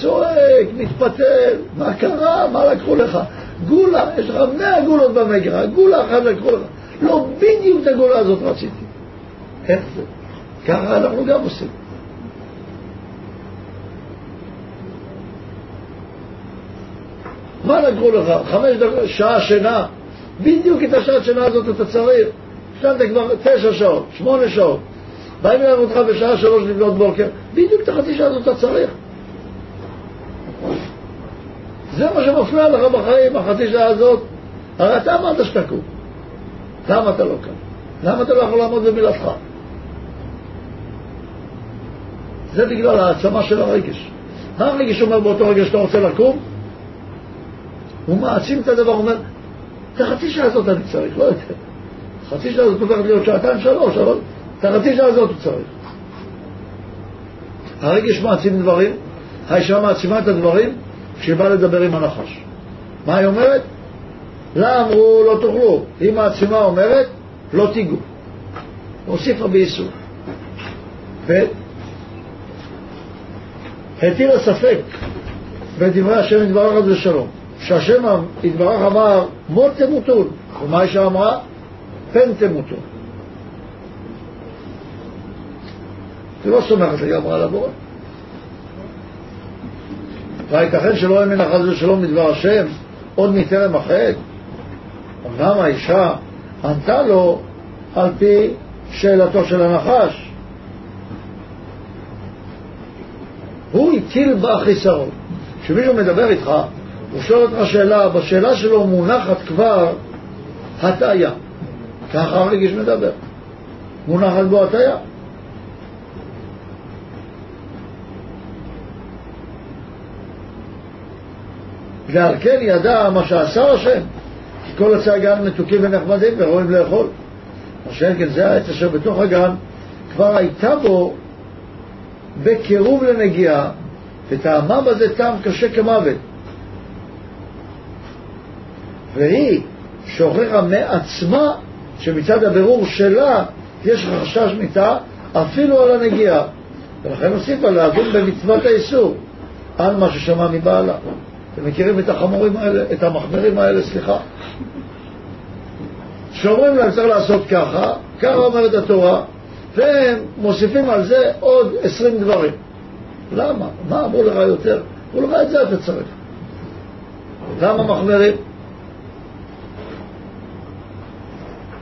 צועק, מתפתל, מה קרה? מה לקחו לך? גולה, יש לך מאה גולות במגרה, גולה אחת לקחו לך. לא בדיוק את הגולה הזאת רציתי. איך זה? ככה אנחנו גם עושים. מה לקחו לך? חמש דקות, שעה שינה? בדיוק את השעת שינה הזאת אתה צריך. ישנת כבר תשע שעות, שמונה שעות. באים אליו אותך בשעה שלוש לפנות בוקר, בדיוק את החצי שעה הזאת אתה צריך. זה מה שמפריע לך בחיים, החצי שעה הזאת. הרי אתה אמרת שתקום. למה אתה לא קם? למה אתה לא יכול לעמוד במילתך? זה בגלל העצמה של הרגש. הרגש אומר באותו רגע שאתה רוצה לקום? הוא מעצים את הדבר, אומר, את החצי שעה הזאת אני צריך, לא יותר. חצי שעה הזאת הופכת להיות שעתיים שלוש, אבל את החצי שעה הזאת הוא צריך. הרגש מעצים דברים, האישה מעצימה את הדברים כשהיא באה לדבר עם הנחש. מה היא אומרת? לה אמרו לא תאכלו. היא מעצימה אומרת לא תיגעו. הוסיפה באיסור. והטילה ספק בדברי השם יתברך עד ושלום. שהשם יתברך אמר מות תמותון, ומה האישה אמרה? פן תמותון. היא לא סומכת לגמרי על הבורא. והייתכן שלא יאמין לך חס ושלום מדבר השם עוד מטרם החטא? אמנם האישה ענתה לו על פי שאלתו של הנחש. הטיל בה חיסרון. כשמישהו מדבר איתך, הוא שואל אותך שאלה, בשאלה שלו מונחת כבר הטעיה. ככה הרגיש מדבר. מונחת בו הטעיה. ועל כן ידע מה שעשה השם, כי כל עצי הגן מתוקים ונחמדים וראויים לאכול. מה שאין כן זה העץ אשר בתוך הגן כבר הייתה בו בקירוב לנגיעה, וטעמה בזה טעם קשה כמוות. והיא שהוכיחה מעצמה שמצד הבירור שלה יש חשש מיתה אפילו על הנגיעה. ולכן הוסיפה להבין במצוות האיסור על מה ששמע מבעלה. אתם מכירים את החמורים האלה, את המחמרים האלה, סליחה? שאומרים להם צריך לעשות ככה, ככה אומרת התורה, והם מוסיפים על זה עוד עשרים דברים. למה? מה אמרו לך יותר? אמרו לך את זה אתה צריך. למה מחמרים?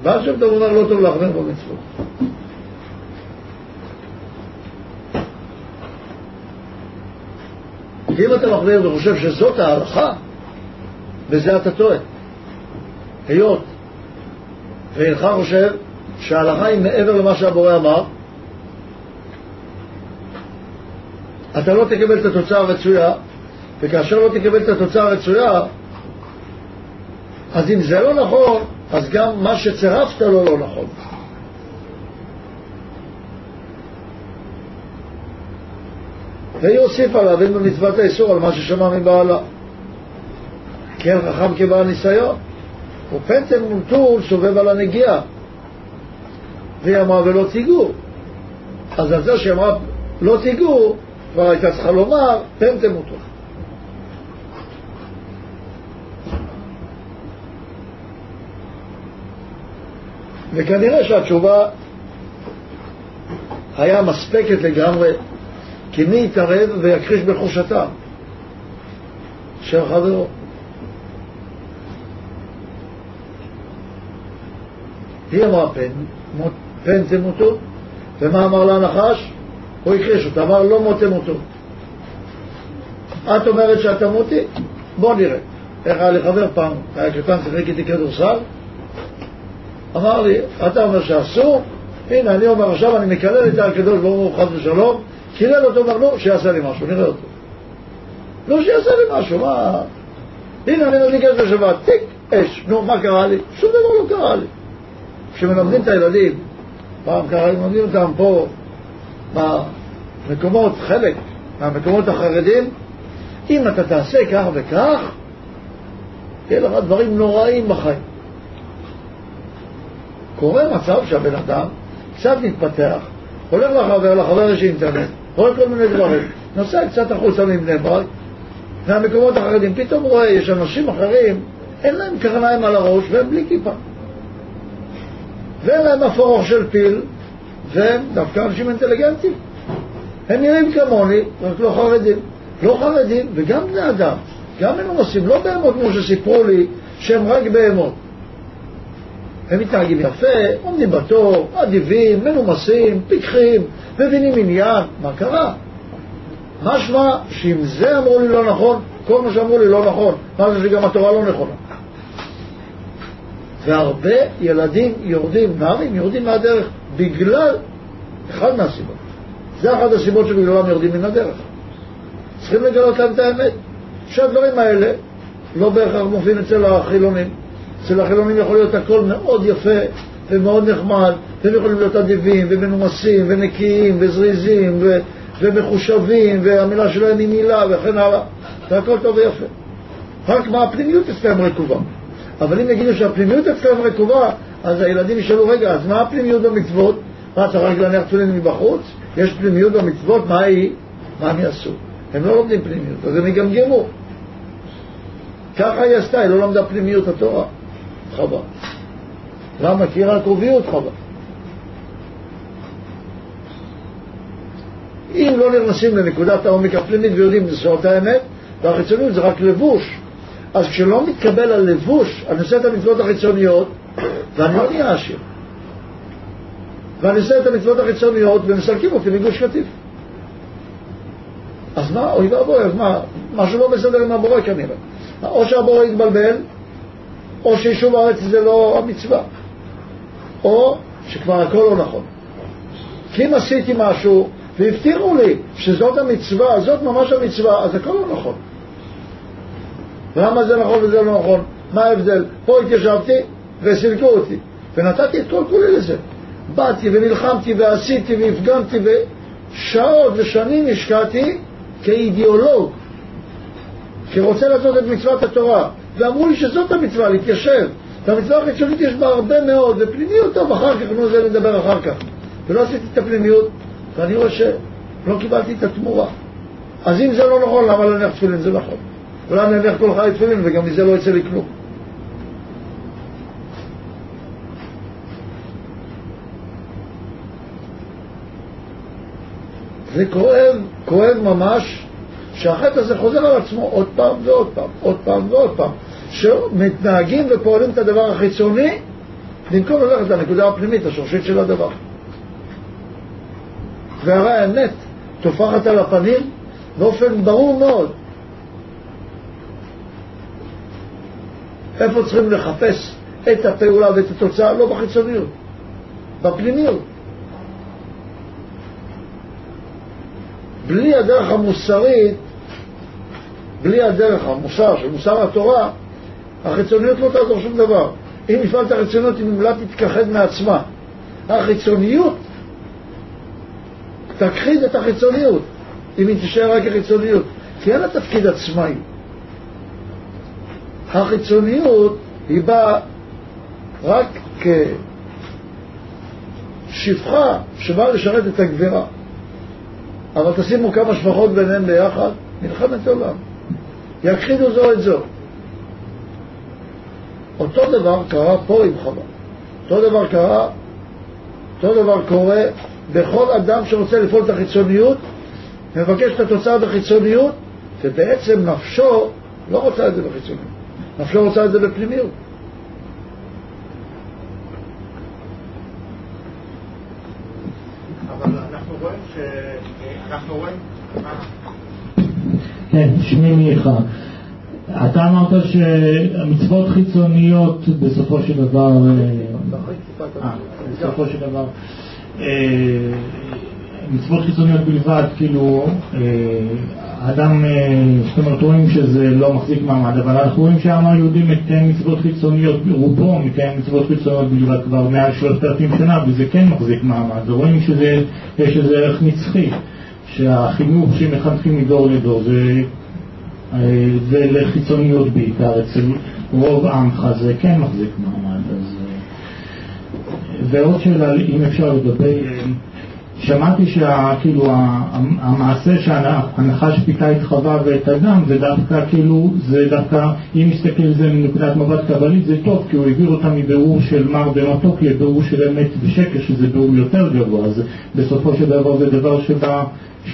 ועכשיו אתה אומר לא טוב להחמיר במצוות. כי אם אתה מחמיר וחושב שזאת ההלכה, בזה אתה טועה. היות ואינך חושב שההלכה היא מעבר למה שהבורא אמר, אתה לא תקבל את התוצאה הרצויה, וכאשר לא תקבל את התוצאה הרצויה, אז אם זה לא נכון, אז גם מה שצירפת לו לא נכון. והיא הוסיפה להבין במצוות האיסור על מה ששמע מבעלה. כן חכם כבעל ניסיון. ופנטם מונטור סובב על הנגיעה. והיא אמרה ולא תיגעו. אז על זה שהיא אמרה לא תיגעו, כבר הייתה צריכה לומר פנטם מונטור. וכנראה שהתשובה היה מספקת לגמרי כי מי יתערב ויכחיש בחושתם של חברו. היא אמרה פן, פן תמותו, ומה אמר לה הנחש? הוא הכחיש אותה, אמר לא מות תמותו. את אומרת שאת תמותי? בוא נראה. איך היה לי חבר פעם, היה קטן, שיחק איתי כדורסל, אמר לי, אתה אומר שאסור, הנה אני אומר עכשיו, אני מקלל את הקדוש ברוך הוא חס ושלום, קילל אותו, אומר, נו, שיעשה לי משהו, נראה אותו. נו, שיעשה לי משהו, מה... הנה, אני מדליק אש בשבת, טיק, אש. נו, מה קרה לי? שום דבר לא קרה לי. כשמלמדים את הילדים, פעם קרה, מלמדים אותם פה, במקומות, חלק מהמקומות החרדים, אם אתה תעשה כך וכך, יהיה לך דברים נוראים בחיים. קורה מצב שהבן אדם קצת מתפתח, הולך לחבר, לחבר יש אינטרנט, רואה כל מיני דברים, נוסע קצת החוצה מבני ברק, מהמקומות החרדים, פתאום רואה, יש אנשים אחרים, אין להם קרניים על הראש והם בלי כיפה. ואין להם ארוך של פיל, והם דווקא אנשים אינטליגנטים. הם נראים כמוני, רק לא חרדים. לא חרדים וגם בני אדם, גם מנומסים, לא בהמות כמו שסיפרו לי שהם רק בהמות. הם מתנהגים יפה, עומדים בתור, אדיבים, מנומסים, פיקחים, מבינים עניין. מה קרה? משמע שאם זה אמרו לי לא נכון, כל מה שאמרו לי לא נכון. זה שגם התורה לא נכונה? והרבה ילדים יורדים, נערים יורדים מהדרך אחד מהסיבות. זה אחת הסיבות שבגללם יורדים מן הדרך. צריכים לגלות להם את האמת, שהדברים האלה לא בהכרח מופיעים אצל החילונים. אצל החילונים יכול להיות הכל מאוד יפה, ומאוד נחמד, והם יכולים להיות אדיבים, ומנומסים, ונקיים, וזריזים, ו... ומחושבים, והמילה שלהם היא מילה, וכן הלאה. זה הכל טוב ויפה. רק מה הפנימיות אצלם רקובה. אבל אם יגידו שהפנימיות אצלם רקובה, אז הילדים ישאלו, רגע, אז מה הפנימיות במצוות? מה, צריך רק להניח תפילין מבחוץ? יש פנימיות במצוות, מה היא? מה הם יעשו? הם לא לומדים פנימיות, אז הם יגמגמו. ככה היא עשתה, היא לא למדה פנימיות התורה. חבל. למה? כי היא רק קרוביות חבל. אם לא נכנסים לנקודת העומק הפנימית ויודעים זאת האמת, והחיצוניות זה רק לבוש. אז כשלא מתקבל הלבוש, אני עושה את המצוות החיצוניות, ואני לא נהיה עשיר. ואני עושה את המצוות החיצוניות ומסלקים אותי מגוש קטיף. אז מה, אוי ואבוי, אז מה, משהו לא בסדר עם הבורא כנראה. או שהבורא יתבלבל, או שיישוב הארץ זה לא המצווה, או שכבר הכל לא נכון. כי אם עשיתי משהו והבטיחו לי שזאת המצווה, זאת ממש המצווה, אז הכל לא נכון. למה זה נכון וזה לא נכון? מה ההבדל? פה התיישבתי וסילקו אותי, ונתתי את כל כולי לזה. באתי ונלחמתי ועשיתי והפגנתי ושעות ושנים השקעתי כאידיאולוג, שרוצה לעשות את מצוות התורה, ואמרו לי שזאת המצווה, להתיישב. והמצווה החיצונית יש בה הרבה מאוד, ופנימיות טוב, אחר כך, נו, זה נדבר אחר כך. ולא עשיתי את הפנימיות, ואני רואה שלא קיבלתי את התמורה. אז אם זה לא נכון, למה להניח תפילין? זה נכון. אולי אני כל חיי תפילין וגם מזה לא יצא לי כלום. זה כואב, כואב ממש, שהחטא הזה חוזר על עצמו עוד פעם ועוד פעם, עוד פעם ועוד פעם, שמתנהגים ופועלים את הדבר החיצוני במקום ללכת לנקודה הפנימית, השורשית של הדבר. והרי האמת טופחת על הפנים באופן ברור מאוד. איפה צריכים לחפש את הפעולה ואת התוצאה? לא בחיצוניות, בפנימיות. בלי הדרך המוסרית, בלי הדרך המוסר של מוסר התורה, החיצוניות לא תעזור שום דבר. אם הפעלת החיצוניות, היא ממילא תתכחד מעצמה. החיצוניות תכחיד את החיצוניות, אם היא תישאר רק החיצוניות, כי אין לה תפקיד עצמאי. החיצוניות היא באה רק כשפחה שבאה לשרת את הגבירה. אבל תשימו כמה שפחות ביניהם ביחד, מלחמת עולם. יכחידו זו את זו. אותו דבר קרה פה עם חווה. אותו דבר קרה, אותו דבר קורה בכל אדם שרוצה לפעול את החיצוניות, מבקש את התוצאה בחיצוניות, ובעצם נפשו לא רוצה את זה בחיצוניות. נפשו רוצה את זה בפנימיות. אנחנו רואים... כן, שמי מיכה. אתה אמרת שהמצוות חיצוניות בסופו של דבר, אה, בסופו של דבר, אה, מצוות חיצוניות בלבד, כאילו, האדם, זאת אומרת, רואים שזה לא מחזיק מעמד, אבל אנחנו רואים שהעם היהודי מקיים מצוות חיצוניות, רובו מקיים מצוות חיצוניות בלבד כבר מעל שלושת אלפים שנה, וזה כן מחזיק מעמד, ורואים שיש איזה ערך נצחי. שהחינוך שמחנכים מדור לדור זה, אה, זה לחיצוניות בעיקר, אצל רוב עמך זה כן מחזיק מעמד. אז, אה, ועוד שאלה, אם אפשר לגבי, אה, שמעתי שכאילו המעשה שהנחש פיתה את חווה ואת אדם זה דווקא כאילו, זה דווקא, אם נסתכל על זה מנקודת מבט קבלית זה טוב כי הוא העביר אותה מבירור של מר במתוק לבירור של אמת ושקר שזה בירור יותר גבוה אז בסופו של דבר זה דבר שבא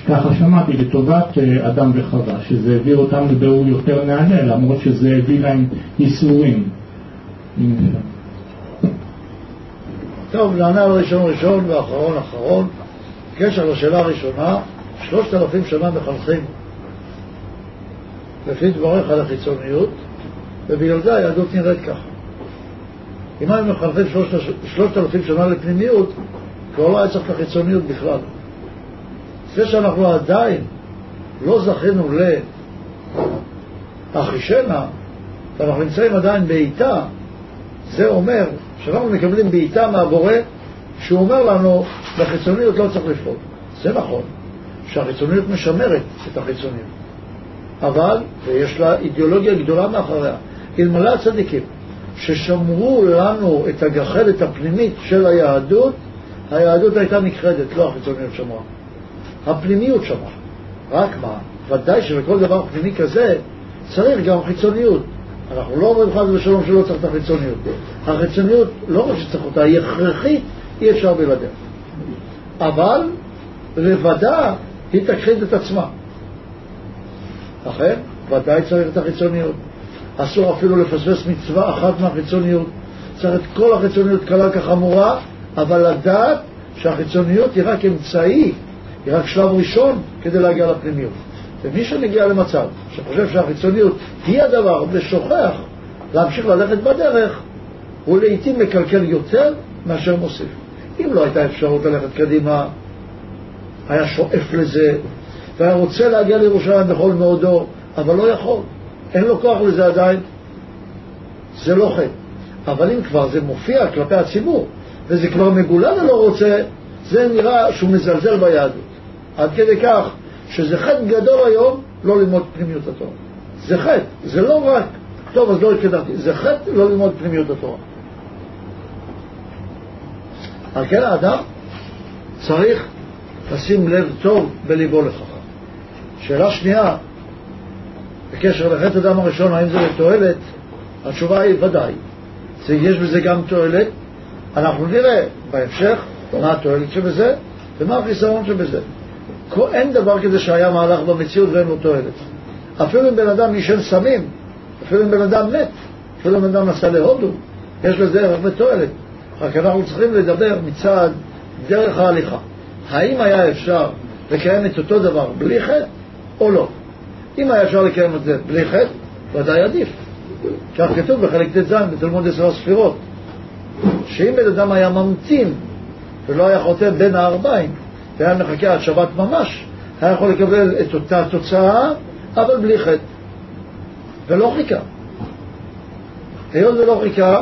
ככה שמעתי, לטובת אה, אדם וחווה, שזה העביר אותם לבירור יותר נעלה, למרות שזה הביא להם ייסורים. טוב, נענה ראשון ראשון ואחרון אחרון. בקשר לשאלה הראשונה, שלושת אלפים שנה מחנכים לפי דבריך על החיצוניות, ובגלל זה היהדות נראית ככה. אם היינו מחנכים שלושת אלפים שנה לפנימיות, כבר לא היה צריך את החיצוניות בכלל. זה שאנחנו עדיין לא זכינו לאחישנה, ואנחנו נמצאים עדיין בעיטה, זה אומר שאנחנו מקבלים בעיטה מהבורא, שהוא אומר לנו, בחיצוניות לא צריך לפעול. זה נכון, שהחיצוניות משמרת את החיצוניות. אבל, ויש לה אידיאולוגיה גדולה מאחוריה, אלמלא הצדיקים, ששמרו לנו את הגחלת הפנימית של היהדות, היהדות הייתה נכחדת, לא החיצוניות שמרה. הפנימיות שמרה. רק מה, ודאי שלכל דבר פנימי כזה צריך גם חיצוניות. אנחנו לא אומרים חס ושלום שלא צריך את החיצוניות. החיצוניות, לא רק שצריך אותה, היא הכרחית, אי אפשר בלעדיה. אבל לבדה היא תכחיד את עצמה. לכן, ודאי צריך את החיצוניות. אסור אפילו לפספס מצווה אחת מהחיצוניות. צריך את כל החיצוניות קלה כחמורה, אבל לדעת שהחיצוניות היא רק אמצעי, היא רק שלב ראשון כדי להגיע לפנימיות. ומי שמגיע למצב שחושב שהחיצוניות היא הדבר ושוכח להמשיך ללכת בדרך, הוא לעיתים מקלקל יותר מאשר מוסיף. אם לא הייתה אפשרות ללכת קדימה, היה שואף לזה, והיה רוצה להגיע לירושלים בכל מאודו, אבל לא יכול. אין לו כוח לזה עדיין. זה לא חטא. אבל אם כבר זה מופיע כלפי הציבור, וזה כבר מגולה ולא רוצה, זה נראה שהוא מזלזל ביהדות. עד כדי כך שזה חטא גדול היום לא ללמוד פנימיות התורה. זה חטא, זה לא רק, טוב אז לא התקדמתי, זה חטא לא ללמוד פנימיות התורה. על כן האדם צריך לשים לב טוב בליבו לכך. שאלה שנייה, בקשר לחטא אדם הראשון, האם זה לתועלת? התשובה היא ודאי. יש בזה גם תועלת. אנחנו נראה בהמשך מה התועלת שבזה ומה החיסרון שבזה. אין דבר כזה שהיה מהלך במציאות ואין לו תועלת. אפילו אם בן אדם עישן סמים, אפילו אם בן אדם מת, אפילו אם בן אדם נסע להודו, יש לזה ערך ותועלת. רק אנחנו צריכים לדבר מצד דרך ההליכה. האם היה אפשר לקיים את אותו דבר בלי חטא או לא? אם היה אפשר לקיים את זה בלי חטא, ודאי עדיף. כך כתוב בחלק ט"ז בתלמוד עשר הספירות, שאם בן אדם היה ממתין ולא היה חותם בין הארבעים, והיה מחכה עד שבת ממש, היה יכול לקבל את אותה תוצאה, אבל בלי חטא. ולא חיכה. היות ולא חיכה,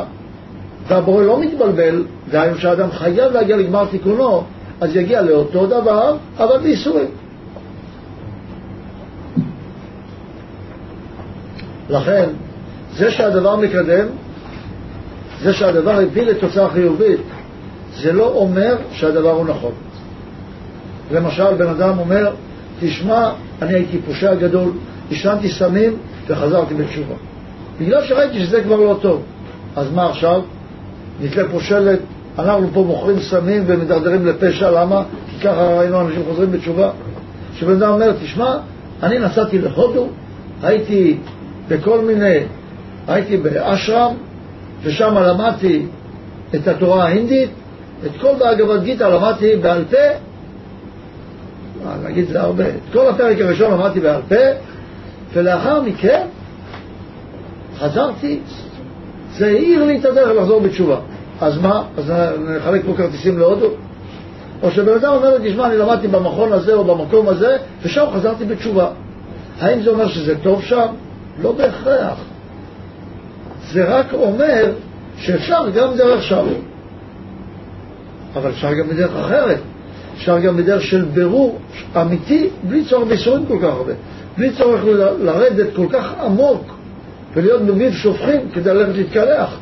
והבורא לא מתבלבל, דהיינו שהאדם חייב להגיע לגמר תיקונו, אז יגיע לאותו דבר, אבל בייסורים. לכן, זה שהדבר מקדם, זה שהדבר הביא לתוצאה חיובית, זה לא אומר שהדבר הוא נכון. למשל, בן אדם אומר, תשמע, אני הייתי פושע גדול, השלמתי סמים וחזרתי בתשובה. בגלל שראיתי שזה כבר לא טוב. אז מה עכשיו? נתלה פה שלט, אנחנו פה מוכרים סמים ומדרדרים לפשע, למה? כי ככה ראינו אנשים חוזרים בתשובה. שבן אדם אומר, תשמע, אני נסעתי להודו, הייתי בכל מיני, הייתי באשרם, ושם למדתי את התורה ההינדית, את כל באגבת גיטה למדתי בעל פה, נגיד זה הרבה, את כל הפרק הראשון למדתי בעל פה, ולאחר מכן חזרתי, זה העיר לי את הדרך לחזור בתשובה. אז מה? אז נחלק פה כרטיסים להודו? או שבן אדם אומר לי, תשמע, אני למדתי במכון הזה או במקום הזה, ושם חזרתי בתשובה. האם זה אומר שזה טוב שם? לא בהכרח. זה רק אומר שאפשר גם דרך שם. אבל אפשר גם בדרך אחרת. אפשר גם בדרך של בירור אמיתי, בלי צורך בייסורים כל כך הרבה. בלי צורך לרדת כל כך עמוק ולהיות בביב שופכים כדי ללכת להתקלח.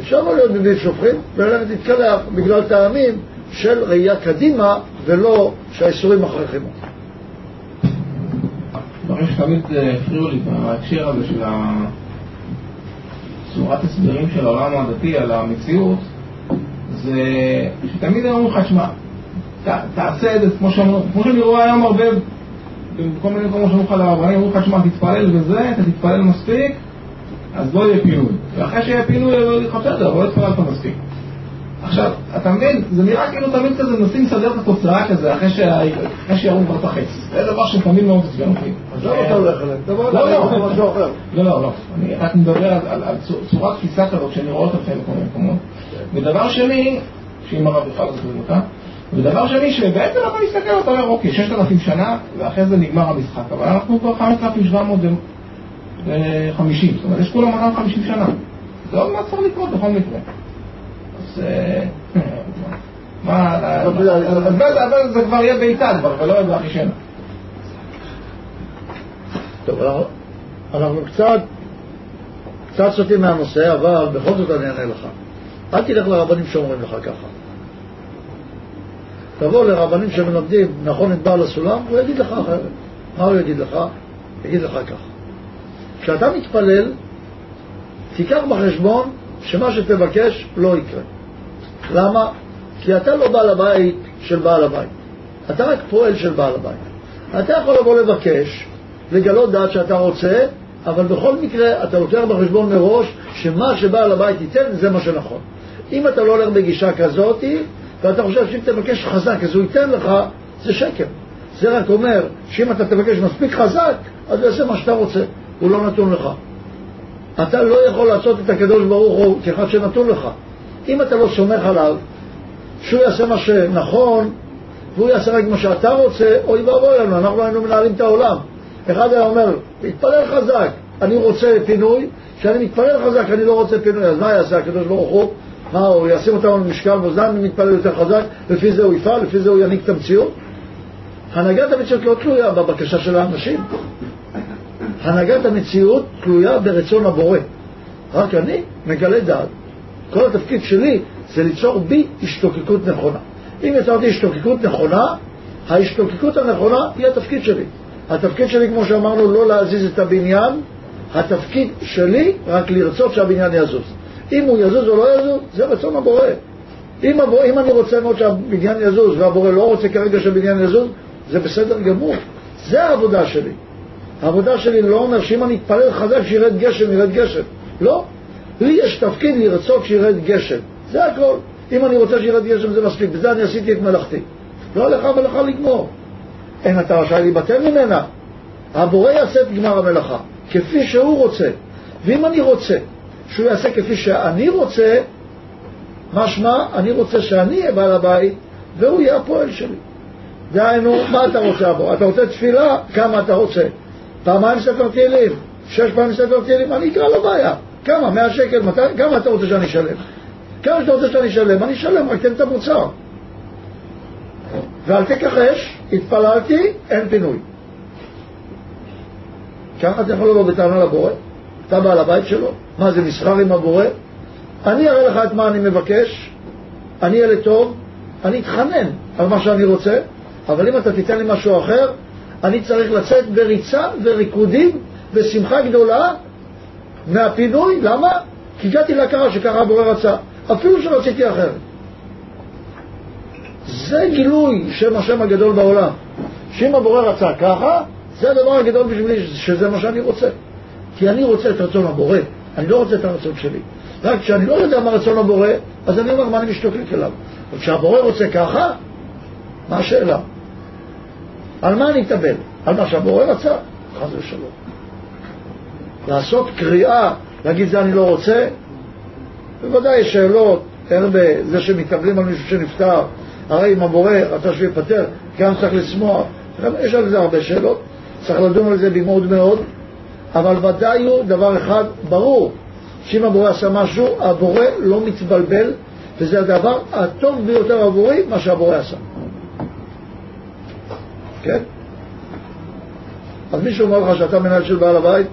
אפשר לא להיות בביב שופכים וללכת להתקלח בגלל טעמים של ראייה קדימה ולא שהאיסורים מכריחים אותם. דברים שתמיד אה, הפריעו לי בהקשר הזה של צורת הסברים של העולם הדתי על המציאות זה שתמיד אומרים לך, שמע, תעשה את זה כמו שאני רואה היום הרבה בכל מיני מקומות שאומרים לך לרבנים, אומרים לך, שמע, תתפלל וזה, אתה תתפלל מספיק, אז לא יהיה פינוי. ואחרי שיהיה פינוי, לא יהיה לך בסדר, לא התפללת מספיק. עכשיו, אתה מבין, זה נראה כאילו תמיד כזה מנסים לסדר את התוצאה כזה אחרי שירו כבר את החץ. זה דבר שתמיד מאוד עצבן אותי. אז לא אתה הולך אליהם, תבוא לא, משהו אחר. לא, לא, לא. אני רק מדבר על צורת תפיסה כזאת שאני רואה אותה בכל מיני מקומות. ודבר שני, שאם הרב בכלל זוכרים אותה, ודבר שני, שבעצם אתה מסתכל, אתה אומר, אוקיי, ששת אלפים שנה, ואחרי זה נגמר המשחק, אבל אנחנו כבר חמשת אלפים שבע מאות וחמישים, זאת אומרת, יש כולה 250 שנה. לא, לא צריך לקרות בכל מקרה. אז... אה, מה... אבל זה כבר יהיה בעיטה כבר, ולא יהיה באחישנה. טוב, אנחנו קצת סוטים מהנושא, אבל בכל זאת אני אענה לך. אל תלך לרבנים שאומרים לך ככה. תבוא לרבנים שמלמדים נכון את בעל הסולם, הוא יגיד לך אחרת. מה הוא יגיד לך? יגיד לך ככה. כשאתה מתפלל, תיקח בחשבון שמה שתבקש לא יקרה. למה? כי אתה לא בעל הבית של בעל הבית. אתה רק פועל של בעל הבית. אתה יכול לבוא לבקש, לגלות דעת שאתה רוצה, אבל בכל מקרה אתה לוקח בחשבון מראש שמה שבעל הבית ייתן זה מה שנכון. אם אתה לא הולך בגישה כזאת, ואתה חושב שאם תבקש חזק אז הוא ייתן לך, זה שקר. זה רק אומר שאם אתה תבקש מספיק חזק, אז הוא יעשה מה שאתה רוצה, הוא לא נתון לך. אתה לא יכול לעשות את הקדוש ברוך הוא כאחד שנתון לך. אם אתה לא סומך עליו, שהוא יעשה מה שנכון, והוא יעשה רק מה שאתה רוצה, אוי ואבוי לנו, אנחנו היינו מנהלים את העולם. אחד היה אומר, מתפלל חזק, אני רוצה פינוי, כשאני מתפלל חזק אני לא רוצה פינוי, אז מה יעשה הקדוש ברוך הוא? מה, הוא ישים אותנו על משקל מאוזן ומתפלל יותר חזק, לפי זה הוא יפעל, לפי זה הוא ינהיג את המציאות? הנהגת המציאות לא תלויה בבקשה של האנשים. הנהגת המציאות תלויה ברצון הבורא. רק אני מגלה דעת. כל התפקיד שלי זה ליצור בי השתוקקות נכונה. אם יצרתי השתוקקות נכונה, ההשתוקקות הנכונה היא התפקיד שלי. התפקיד שלי, כמו שאמרנו, לא להזיז את הבניין, התפקיד שלי רק לרצות שהבניין יזוז. אם הוא יזוז או לא יזוז, זה רצון הבורא. אם, הבורא, אם אני רוצה מאוד שהבניין יזוז והבורא לא רוצה כרגע שהבניין יזוז, זה בסדר גמור. זה העבודה שלי. העבודה שלי לא אומר שאם אני אתפלל חזק שירד גשם, ירד גשם. לא. לי יש תפקיד לרצות שירד גשם. זה הכל. אם אני רוצה שירד גשם זה מספיק. בזה אני עשיתי את מלאכתי. לא לך מלאכה לגמור. אין אתה רשאי להיבטל ממנה. הבורא יעשה את גמר המלאכה, כפי שהוא רוצה. ואם אני רוצה שהוא יעשה כפי שאני רוצה, משמע, אני רוצה שאני אהיה בעל הבית והוא יהיה הפועל שלי. דהיינו, מה אתה רוצה עבור? אתה רוצה תפילה? כמה אתה רוצה? פעמיים ספר תהילים, שש פעמים ספר תהילים, אני אקרא לו בעיה. כמה? מאה שקל? מתי? כמה אתה רוצה שאני אשלם? כמה שאתה רוצה שאני אשלם, אני אשלם, רק תן את המוצר. ואל תכחש, התפללתי, אין פינוי. ככה אתה יכול לבוא בטענה לבורא? אתה בעל הבית שלו? מה זה מסחר עם הבורא? אני אראה לך את מה אני מבקש, אני אהיה לטוב, אני אתחנן על מה שאני רוצה, אבל אם אתה תיתן לי משהו אחר, אני צריך לצאת בריצה וריקודים ושמחה גדולה מהפינוי, למה? כי הגעתי להכרה שככה הבורא רצה, אפילו שרציתי אחרת. זה גילוי שם השם הגדול בעולם. שאם הבורא רצה ככה, זה הדבר הגדול בשבילי, שזה מה שאני רוצה. כי אני רוצה את רצון הבורא, אני לא רוצה את הרצון שלי. רק כשאני לא יודע מה רצון הבורא, אז אני אומר מה אני משתוקק אליו. אבל כשהבורא רוצה ככה, מה השאלה? על מה אני אתאבל? על מה שהבורא רצה? חס ושלום. לעשות קריאה, להגיד זה אני לא רוצה, בוודאי יש שאלות, הרבה, זה שמתאבלים על מישהו שנפטר, הרי אם הבורא רצה שהוא ייפטר, גם צריך לשמוח, יש על זה הרבה שאלות, צריך לדון על זה במאוד מאוד, אבל ודאי הוא דבר אחד ברור, שאם הבורא עשה משהו, הבורא לא מתבלבל, וזה הדבר הטוב ביותר עבורי, מה שהבורא עשה. כן? אז מישהו אומר לך שאתה מנהל של בעל הבית,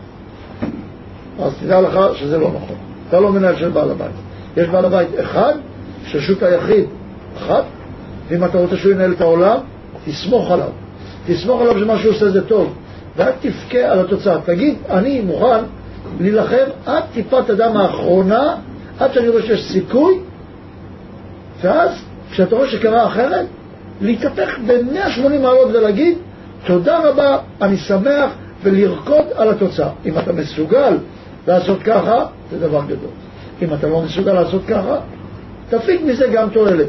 אז תדע לך שזה לא נכון. אתה לא מנהל של בעל הבית. יש בעל הבית אחד, ששות היחיד אחת, ואם אתה רוצה שהוא ינהל את העולם, תסמוך עליו. תסמוך עליו שמה שהוא עושה זה טוב, ואל תבכה על התוצאה. תגיד, אני מוכן להילחם עד טיפת הדם האחרונה, עד שאני רואה שיש סיכוי, ואז, כשאתה רואה שקרה אחרת, להתהפך ב-180 מעלות ולהגיד, תודה רבה, אני שמח, ולרקוד על התוצאה. אם אתה מסוגל לעשות ככה, זה דבר גדול. אם אתה לא מסוגל לעשות ככה, תפיק מזה גם תועלת.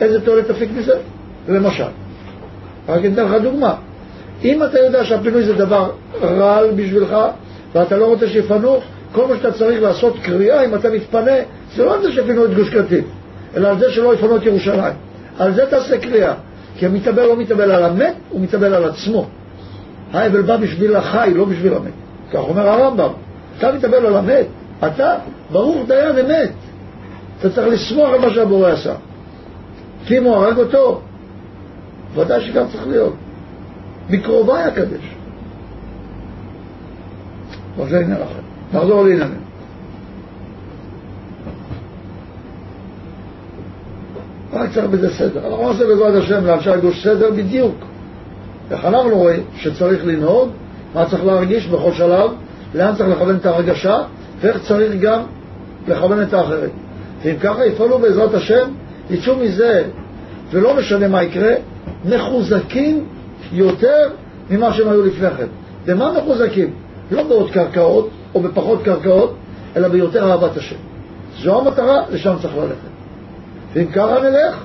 איזה תועלת תפיק מזה? למשל, רק אתן לך דוגמה. אם אתה יודע שהפינוי זה דבר רעל בשבילך, ואתה לא רוצה שיפנו, כל מה שאתה צריך לעשות קריאה, אם אתה מתפנה, זה לא על זה שיפנו את גוש קטיף, אלא על זה שלא יפנו את ירושלים. על זה תעשה קריאה. כי המתאבל לא מתאבל על המת, הוא מתאבל על עצמו. האבל בא בשביל החי, לא בשביל המת. כך אומר הרמב"ם. אתה מתאבל על המת, אתה, ברוך דיין אמת. אתה צריך לשמוח על מה שהבורא עשה. כי אם הוא הרג אותו, ודאי שגם צריך להיות. מקרובי הקדש. אבל זה עניין אחר. נחזור לעניינים. רק צריך בזה סדר. אנחנו נעשה בעזרת השם לאנשי הגוש סדר בדיוק. איך אנחנו רואים שצריך לנהוג, מה צריך להרגיש בכל שלב, לאן צריך לכוון את הרגשה, ואיך צריך גם לכוון את האחרים. ואם ככה יפעלו בעזרת השם, יצאו מזה, ולא משנה מה יקרה, מחוזקים יותר ממה שהם היו לפני כן. במה מחוזקים? לא בעוד קרקעות או בפחות קרקעות, אלא ביותר אהבת השם. זו המטרה, לשם צריך ללכת. ואם ככה נלך,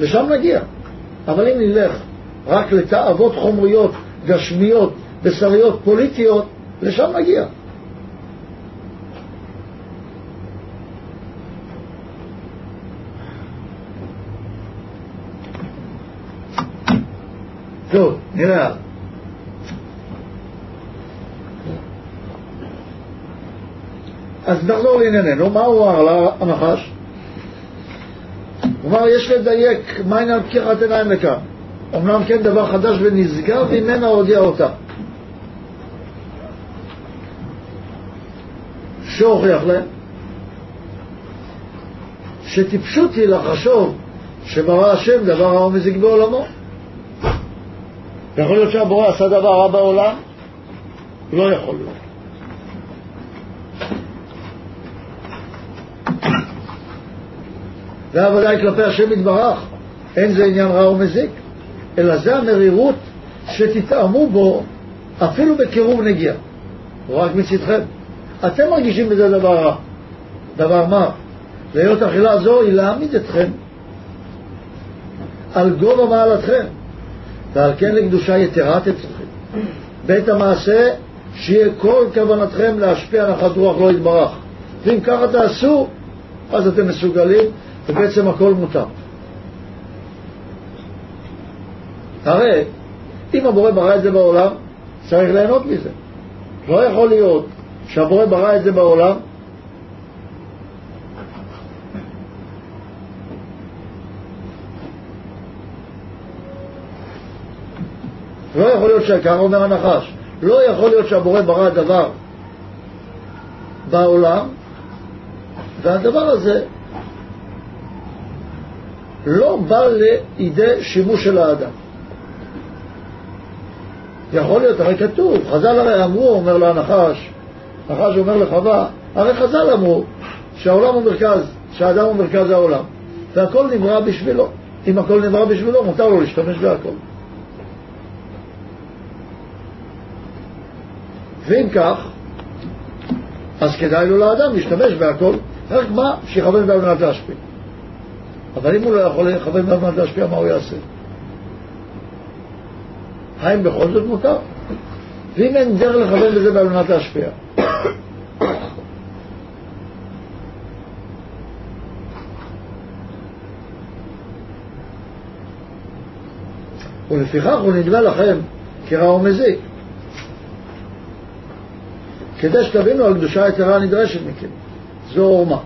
לשם נגיע. אבל אם נלך רק לתאוות חומריות, גשמיות, בשריות, פוליטיות, לשם נגיע. טוב, נראה. אז נחזור לענייננו, מה הוא אמר, יש לדייק מה עניין פקיחת עיניים לכאן. אמנם כן דבר חדש ונשגב ממנה הודיע אותה. שהוכיח להם שטיפשות היא לחשוב שברא השם דבר רע ומזיק בעולמו. יכול להיות שהבורא עשה דבר רע בעולם? לא יכול להיות. זה ודאי כלפי השם יתברך, אין זה עניין רע ומזיק, אלא זה המרירות שתתאמו בו אפילו בקירוב נגיע, רק מצדכם. אתם מרגישים בזה דבר רע. דבר מה? להיות אכילה זו היא להעמיד אתכם על גובה מעלתכם, ועל כן לקדושה יתרה אתם צריכים. בית המעשה, שיהיה כל כוונתכם להשפיע נחת רוח לא יתברך. ואם ככה תעשו, אז אתם מסוגלים ובעצם הכל מותר. הרי אם הבורא ברא את זה בעולם, צריך ליהנות מזה. לא יכול להיות שהבורא ברא את זה בעולם לא יכול להיות, שככה אומר הנחש, לא יכול להיות שהבורא ברא דבר בעולם והדבר הזה לא בא לידי שימוש של האדם. יכול להיות, הרי כתוב, חז"ל הרי אמרו, אומר לנחש, נחש אומר לחווה, הרי חז"ל אמרו שהעולם הוא מרכז, שהאדם הוא מרכז העולם, והכל נברא בשבילו. אם הכל נברא בשבילו, מותר לו להשתמש בהכל. ואם כך, אז כדאי לו לאדם להשתמש בהכל, רק מה? שיכוון על מנת להשפיע. אבל אם הוא לא יכול לכוון מנת להשפיע, מה הוא יעשה? האם בכל זאת מותר? ואם אין דרך לכוון בזה על מנת להשפיע? ולפיכך הוא נדמה לכם כרע ומזיק. כדי שתבינו על קדושה היתרה הנדרשת מכם. זו עורמה.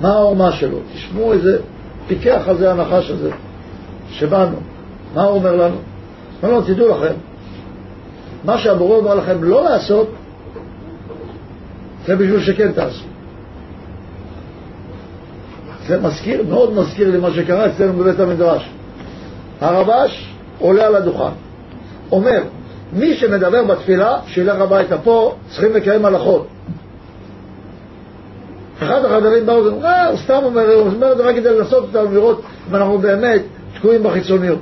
מה העורמה שלו? תשמעו איזה פיקח על זה הנחש הזה, שבאנו. מה הוא אומר לנו? אומר לנו, תדעו לכם, מה שהבורא אומר לכם לא לעשות, זה בשביל שכן תעשו. זה מזכיר, מאוד מזכיר לי מה שקרה אצלנו בבית המדרש. הרבש עולה על הדוכן, אומר, מי שמדבר בתפילה, שילך הביתה. פה צריכים לקיים הלכות. אחד החברים באו ואומרים, אה, הוא סתם אומר, הוא אומר את זה רק כדי לנסות אותנו לראות אם אנחנו באמת תקועים בחיצוניות.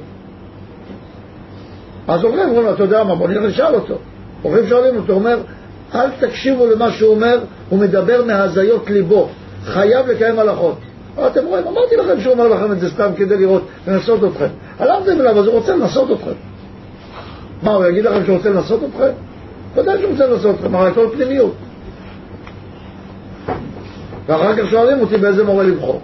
אז אומרים, אומרים, אתה יודע מה, בוא נלך לשאול אותו. הורים שואלים אותו, הוא אומר, אל תקשיבו למה שהוא אומר, הוא מדבר מהזיות ליבו, חייב לקיים הלכות. אתם רואים, אמרתי לכם שהוא אומר לכם את זה סתם כדי לראות, לנסות אתכם. הלכתם אליו, אז הוא רוצה לנסות אתכם. מה, הוא יגיד לכם שהוא רוצה לנסות אתכם? ודאי שהוא רוצה לנסות אתכם, הרי הכל פנימיות. ואחר כך שואלים אותי באיזה מורה לבחור.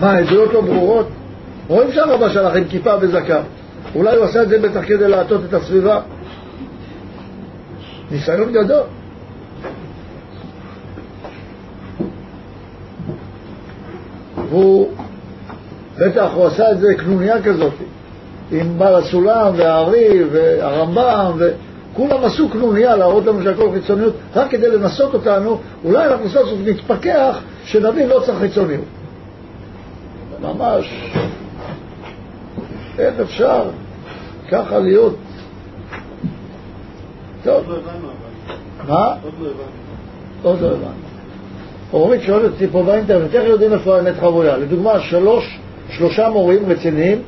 מה, העדויות לא ברורות? רואים שהרבא שלך עם כיפה וזקה. אולי הוא עשה את זה בטח כדי להטות את הסביבה? ניסיון גדול. והוא, בטח הוא עשה את זה קנוניה כזאת, עם בעל הסולם והארי והרמב"ם, וכולם עשו קנוניה להראות לנו שהכל חיצוניות, רק כדי לנסות אותנו, אולי אנחנו סוף סוף נתפכח, שנבין לא צריך חיצוניות. ממש, איך אפשר ככה להיות? טוב. מה? עוד לא הבנו. אורית שואלת אותי פה באינטרנט, איך יודעים איפה האמת חבויה? לדוגמה, שלוש, שלושה מורים רציניים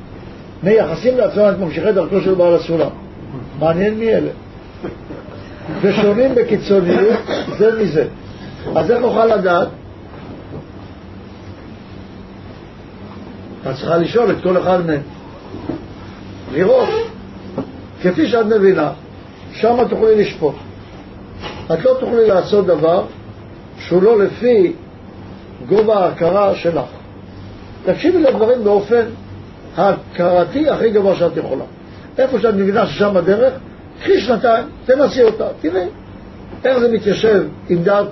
מייחסים לעצמם את ממשיכי דרכו של בעל הסולם. מעניין מי אלה. ושונים בקיצוניות זה מזה. אז איך נוכל לדעת? את צריכה לשאול את כל אחד מהם. לראות. כפי שאת מבינה, שם תוכלי לשפוט. את לא תוכלי לעשות דבר שהוא לא לפי גובה ההכרה שלך. תקשיבי לדברים באופן ההכרתי הכי גבוה שאת יכולה. איפה שאת מבינה ששם הדרך, קחי שנתיים, תנסי אותה, תראי איך זה מתיישב עם דעת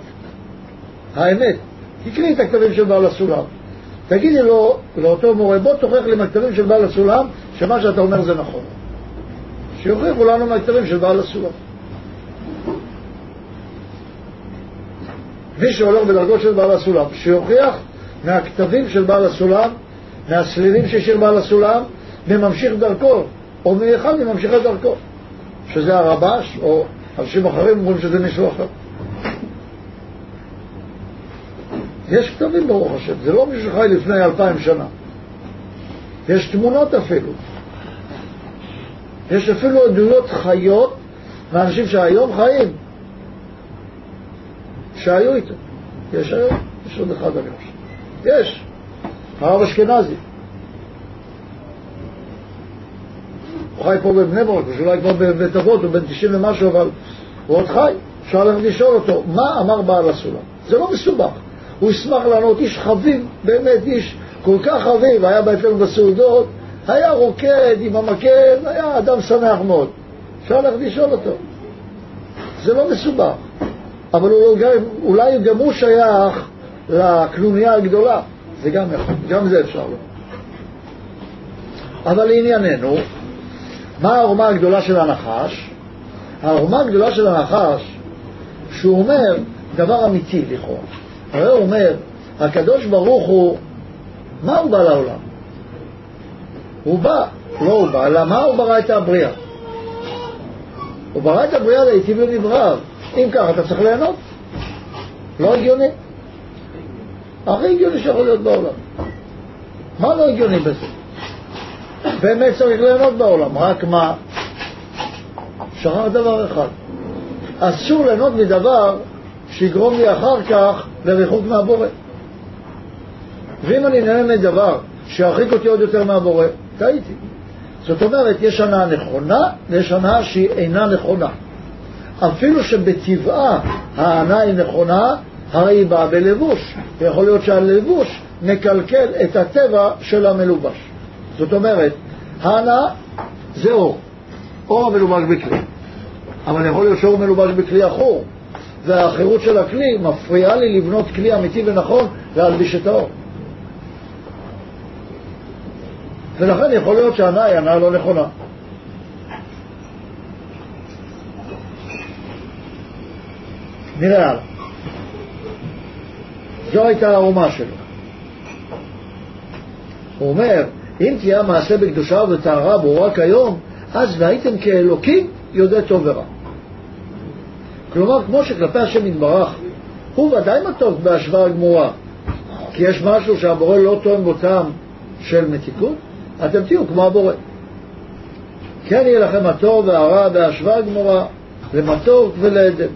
האמת. תקראי את הכתבים של בעל הסולם. תגידי לו, לאותו מורה, בוא תוכיח לי מהכתבים של בעל הסולם שמה שאתה אומר זה נכון. שיוכיחו לנו מהכתבים של בעל הסולם. מי שהולך בדרגות של בעל הסולם, שיוכיח מהכתבים של בעל הסולם, מהסלילים שהשאיר בעל הסולם, מממשיך דרכו, או מאחד מממשיכי דרכו, שזה הרבש, או אנשים אחרים אומרים שזה מישהו אחר. יש כתבים ברוך השם, זה לא מישהו שחי לפני אלפיים שנה. יש תמונות אפילו. יש אפילו עדויות חיות מאנשים שהיום חיים, שהיו איתו. יש היום? יש עוד אחד אני חושב. יש. הרב אשכנזי. הוא חי פה בבני ברק, אולי כבר בבית אבות, הוא בן 90 ומשהו, אבל הוא עוד חי. אפשר ללכת לשאול אותו, מה אמר בעל הסולם? זה לא מסובך. הוא ישמח לענות, איש חביב, באמת איש כל כך חביב, היה אצלנו בסעודות, היה רוקד עם המקל, היה אדם שמח מאוד. אפשר ללכת לשאול אותו. זה לא מסובך. אבל הוא גם, אולי גם הוא שייך לקנוניה הגדולה. זה גם יכול, גם זה אפשר לו. אבל לענייננו, מה העורמה הגדולה של הנחש? העורמה הגדולה של הנחש, שהוא אומר דבר אמיתי לכאורה. הרי הוא אומר, הקדוש ברוך הוא, מה הוא בא לעולם? הוא בא, לא הוא בא, למה הוא ברא את הבריאה? הוא ברא את הבריאה לעיתים לדבריו. אם ככה אתה צריך ליהנות. לא הגיוני. הכי הגיוני שיכול להיות בעולם. מה לא הגיוני בזה? באמת צריך ליהנות בעולם, רק מה? שכח דבר אחד. אסור ליהנות מדבר שיגרום לי אחר כך לריחוק מהבורא. ואם אני נהנה מדבר שירחיק אותי עוד יותר מהבורא, טעיתי. זאת אומרת, יש הנאה נכונה ויש הנאה שהיא אינה נכונה. אפילו שבטבעה ההנאה היא נכונה, הרי היא באה בלבוש. ויכול להיות שהלבוש מקלקל את הטבע של המלובש. זאת אומרת, ההנאה זה אור. אור המלובש בכלי. אבל יכול להיות שאור מלובש בכלי עכור. והאחרות של הכלי מפריעה לי לבנות כלי אמיתי ונכון להלביש את האור. ולכן יכול להיות שההנאה היא הנאה לא נכונה. נראה הלאה. זו הייתה האומה שלו. הוא אומר, אם תהיה המעשה בקדושה ובטהרה ברורה כיום, אז והייתם כאלוקים יודע טוב ורע. כלומר, כמו שכלפי השם יתברך, הוא ודאי מתוק בהשוואה גמורה, כי יש משהו שהבורא לא טוען בותם של מתיקות, אתם תהיו כמו הבורא. כן יהיה לכם הטוב והרע בהשוואה גמורה, למתוק ולעדן.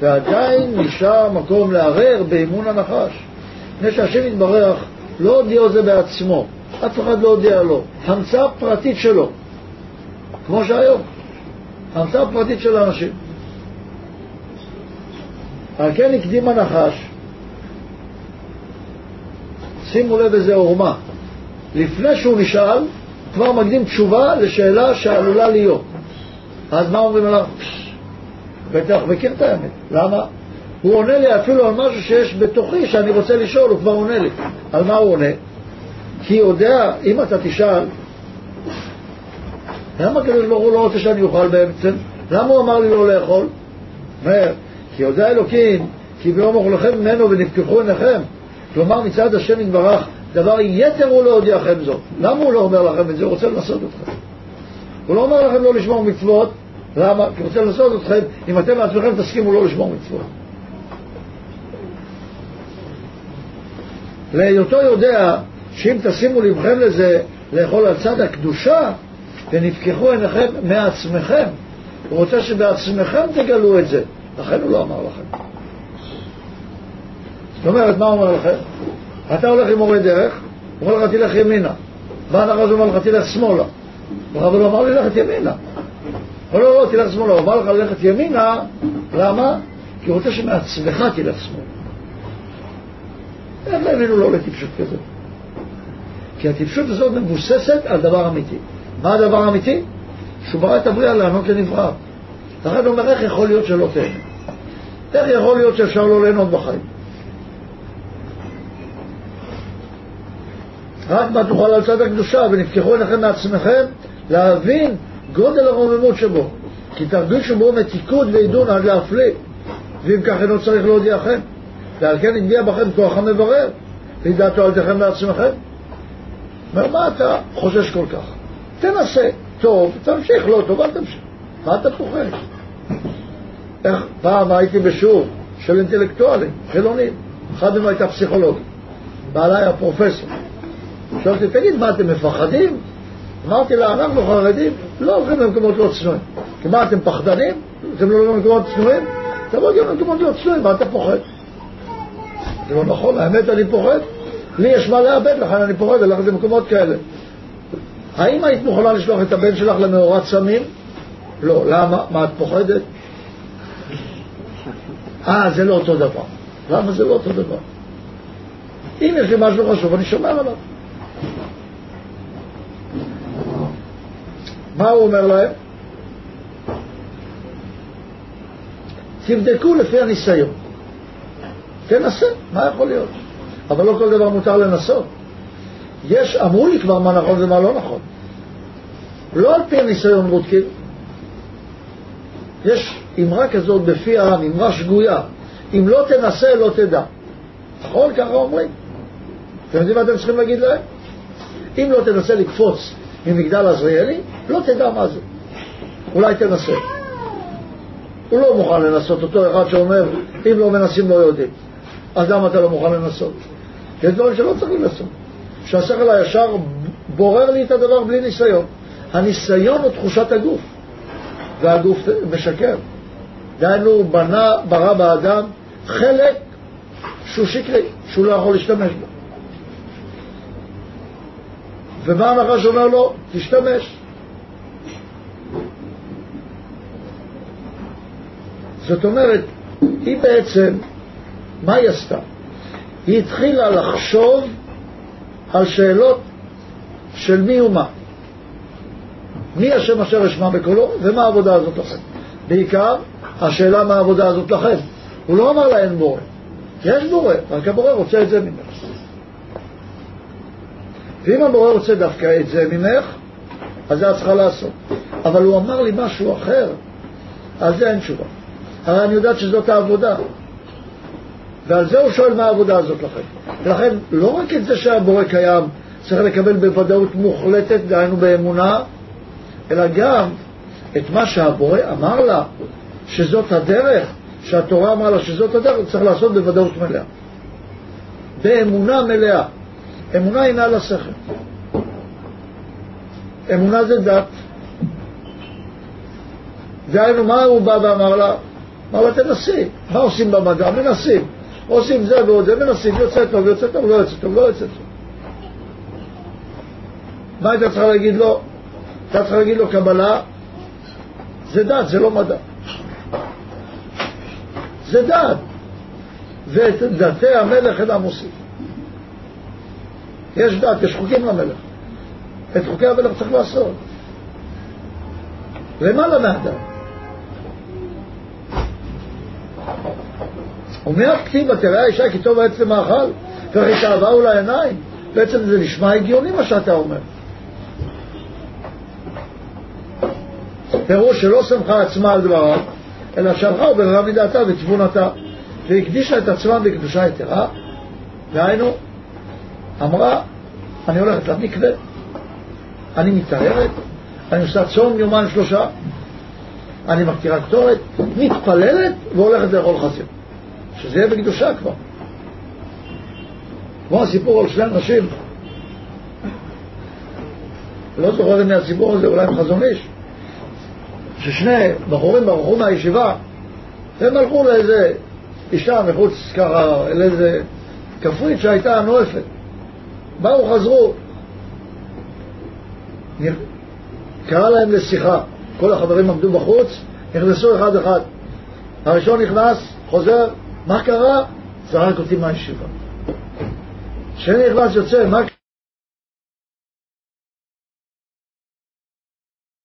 ועדיין נשאר מקום לערער באמון הנחש. מפני שהשם יתברך לא הודיע זה בעצמו, אף אחד לא הודיע לו, המצאה פרטית שלו, כמו שהיום, המצאה פרטית של האנשים. על כן הקדים הנחש, שימו לב איזה עורמה, לפני שהוא נשאל, כבר מקדים תשובה לשאלה שעלולה להיות. אז מה אומרים עליו? בטח מכיר את האמת. למה? הוא עונה לי אפילו על משהו שיש בתוכי שאני רוצה לשאול, הוא כבר עונה לי. על מה הוא עונה? כי יודע, אם אתה תשאל, למה הקדוש ברוך הוא לא רוצה שאני אוכל בעצם? למה הוא אמר לי לא לאכול? אומר, כי יודע אלוקים, כי ביום אוכלכם ממנו ונפקחו עיניכם. כלומר, מצד השם יתברך, דבר יתר הוא לא הודיעכם זאת. למה הוא לא אומר לכם את זה? הוא רוצה לנסות אתכם. הוא לא אומר לכם לא לשמור מצוות, למה? כי הוא רוצה לנסות אתכם, אם אתם בעצמכם תסכימו לא לשמור מצוות. להיותו יודע שאם תשימו לבכם לזה לאכול על צד הקדושה ונפקחו עיניכם מעצמכם, הוא רוצה שבעצמכם תגלו את זה, לכן הוא לא אמר לכם. זאת אומרת, מה הוא אומר לכם? אתה הולך עם מורה דרך, הוא אומר לך תלך ימינה. בא הנחש ואומר לך תלך שמאלה. אבל הוא אמר לי ללכת ימינה. לא, לא, לא, תלך שמאלה. הוא אמר לך ללכת ימינה, למה? כי הוא רוצה שמעצמך תלך שמאלה. איך האמינו לו לטיפשות כזאת? כי הטיפשות הזאת מבוססת על דבר אמיתי. מה הדבר האמיתי? שהוא ברא את הבריאה לענות. לכן הוא אומר, איך יכול להיות שלא תהנה? איך יכול להיות שאפשר לא ליהנות בחיים? רק מה תוכל על צד הקדושה, ונפקחו עיניכם מעצמכם להבין גודל הרוממות שבו. כי תרגישו בו מתיקות ועידון עד להפליא, ואם כך אינו צריך להודיעכם. ועל כן הגיע בכם כוח המברר, וידעתו על תכם בעצמכם. אומר, מה אתה חושש כל כך? תנסה, טוב, תמשיך, לא טוב, אל תמשיך. מה אתה פוחד? איך, פעם הייתי בשיעור של אינטלקטואלים, חילונים, אחד מהם הייתה פסיכולוגית, בעלה היה פרופסור. שאלתי, תגיד, מה אתם מפחדים? אמרתי לה, אנחנו חרדים לא הולכים למקומות לא צנועים. כי מה, אתם פחדנים? אתם לא הולכים למקומות צנועים? תבוא גם למקומות לא צנועים, מה אתה פוחד? זה לא נכון, האמת אני פוחד. לי יש מה לאבד, לכן אני פוחד ללכת למקומות כאלה. האם היית מוכנה לשלוח את הבן שלך למאורת סמים? לא. למה? מה, את פוחדת? אה, זה לא אותו דבר. למה זה לא אותו דבר? אם יש לי משהו חשוב, אני שומר עליו. מה הוא אומר להם? תבדקו לפי הניסיון. תנסה, מה יכול להיות? אבל לא כל דבר מותר לנסות. יש, אמרו לי כבר מה נכון ומה לא נכון. לא על פי הניסיון בודקים. יש אמרה כזאת בפי העם, אמרה שגויה. אם לא תנסה, לא תדע. נכון? ככה אומרים. אתם יודעים מה אתם צריכים להגיד להם? אם לא תנסה לקפוץ ממגדל עזריאלי, לא תדע מה זה. אולי תנסה. הוא לא מוכן לנסות אותו אחד שאומר, אם לא מנסים לא יודעים. אז למה אתה לא מוכן לנסות? יש דברים שלא צריך לנסות. שהשכל הישר בורר לי את הדבר בלי ניסיון. הניסיון הוא תחושת הגוף, והגוף משקר. דהיינו, בנה, ברא באדם חלק שהוא שקרי, שהוא לא יכול להשתמש בו. ומה הנחש אומר לו? תשתמש. זאת אומרת, היא בעצם, מה היא עשתה? היא התחילה לחשוב על שאלות של מי ומה. מי השם אשר אשמע בקולו, ומה העבודה הזאת לכם. בעיקר, השאלה מה העבודה הזאת לכם. הוא לא אמר לה אין בורא. יש בורא, רק הבורא רוצה את זה ממך. ואם הבורא רוצה דווקא את זה ממך, אז זה את צריכה לעשות. אבל הוא אמר לי משהו אחר, על זה אין תשובה. הרי אני יודעת שזאת העבודה. ועל זה הוא שואל מה העבודה הזאת לכם. ולכן, לא רק את זה שהבורא קיים צריך לקבל בוודאות מוחלטת, דהיינו באמונה, אלא גם את מה שהבורא אמר לה, שזאת הדרך, שהתורה אמרה לה שזאת הדרך, צריך לעשות בוודאות מלאה. באמונה מלאה. אמונה אינה לשכל. אמונה זה דת. דהיינו, מה הוא בא ואמר לה? אמר לה, תנסי. מה עושים במדע? מנסים. עושים זה ועוד זה, מנסים, יוצא טוב, יוצא טוב, לא יוצא טוב, לא יוצא טוב. מה היית צריכה להגיד לו? אתה צריכה להגיד לו קבלה, זה דת, זה לא מדע. זה דת. ואת דתי המלך אינם עושים. יש דת, יש חוקים למלך. את חוקי המלך צריך לעשות. למעלה מהדת. אומר כתיב ותראה האישה כי טוב העץ למאכל וכי תאווהו לעיניים בעצם זה נשמע הגיוני מה שאתה אומר. פירוש שלא שמחה עצמה על דבריו אלא שלחה ובררה מדעתה ותבונתה והקדישה את עצמה בקדושה יתרה. דהיינו אמרה אני הולכת למקווה אני מתארת אני עושה צום יומיים שלושה אני מקטירה קטורת מתפללת והולכת לאכול חזיר שזה יהיה בקדושה כבר. כמו הסיפור על שני אנשים, לא זוכר אם מהסיפור הזה, אולי עם חזון איש, ששני בחורים ברחו מהישיבה, והם הלכו לאיזה אישה מחוץ ככה, לאיזה כפרית שהייתה נואפת. באו, חזרו, קרא להם לשיחה, כל החברים עמדו בחוץ, נכנסו אחד אחד. הראשון נכנס, חוזר, מה קרה? זרק אותי מהישיבה. כשאני נכנס יוצא, מה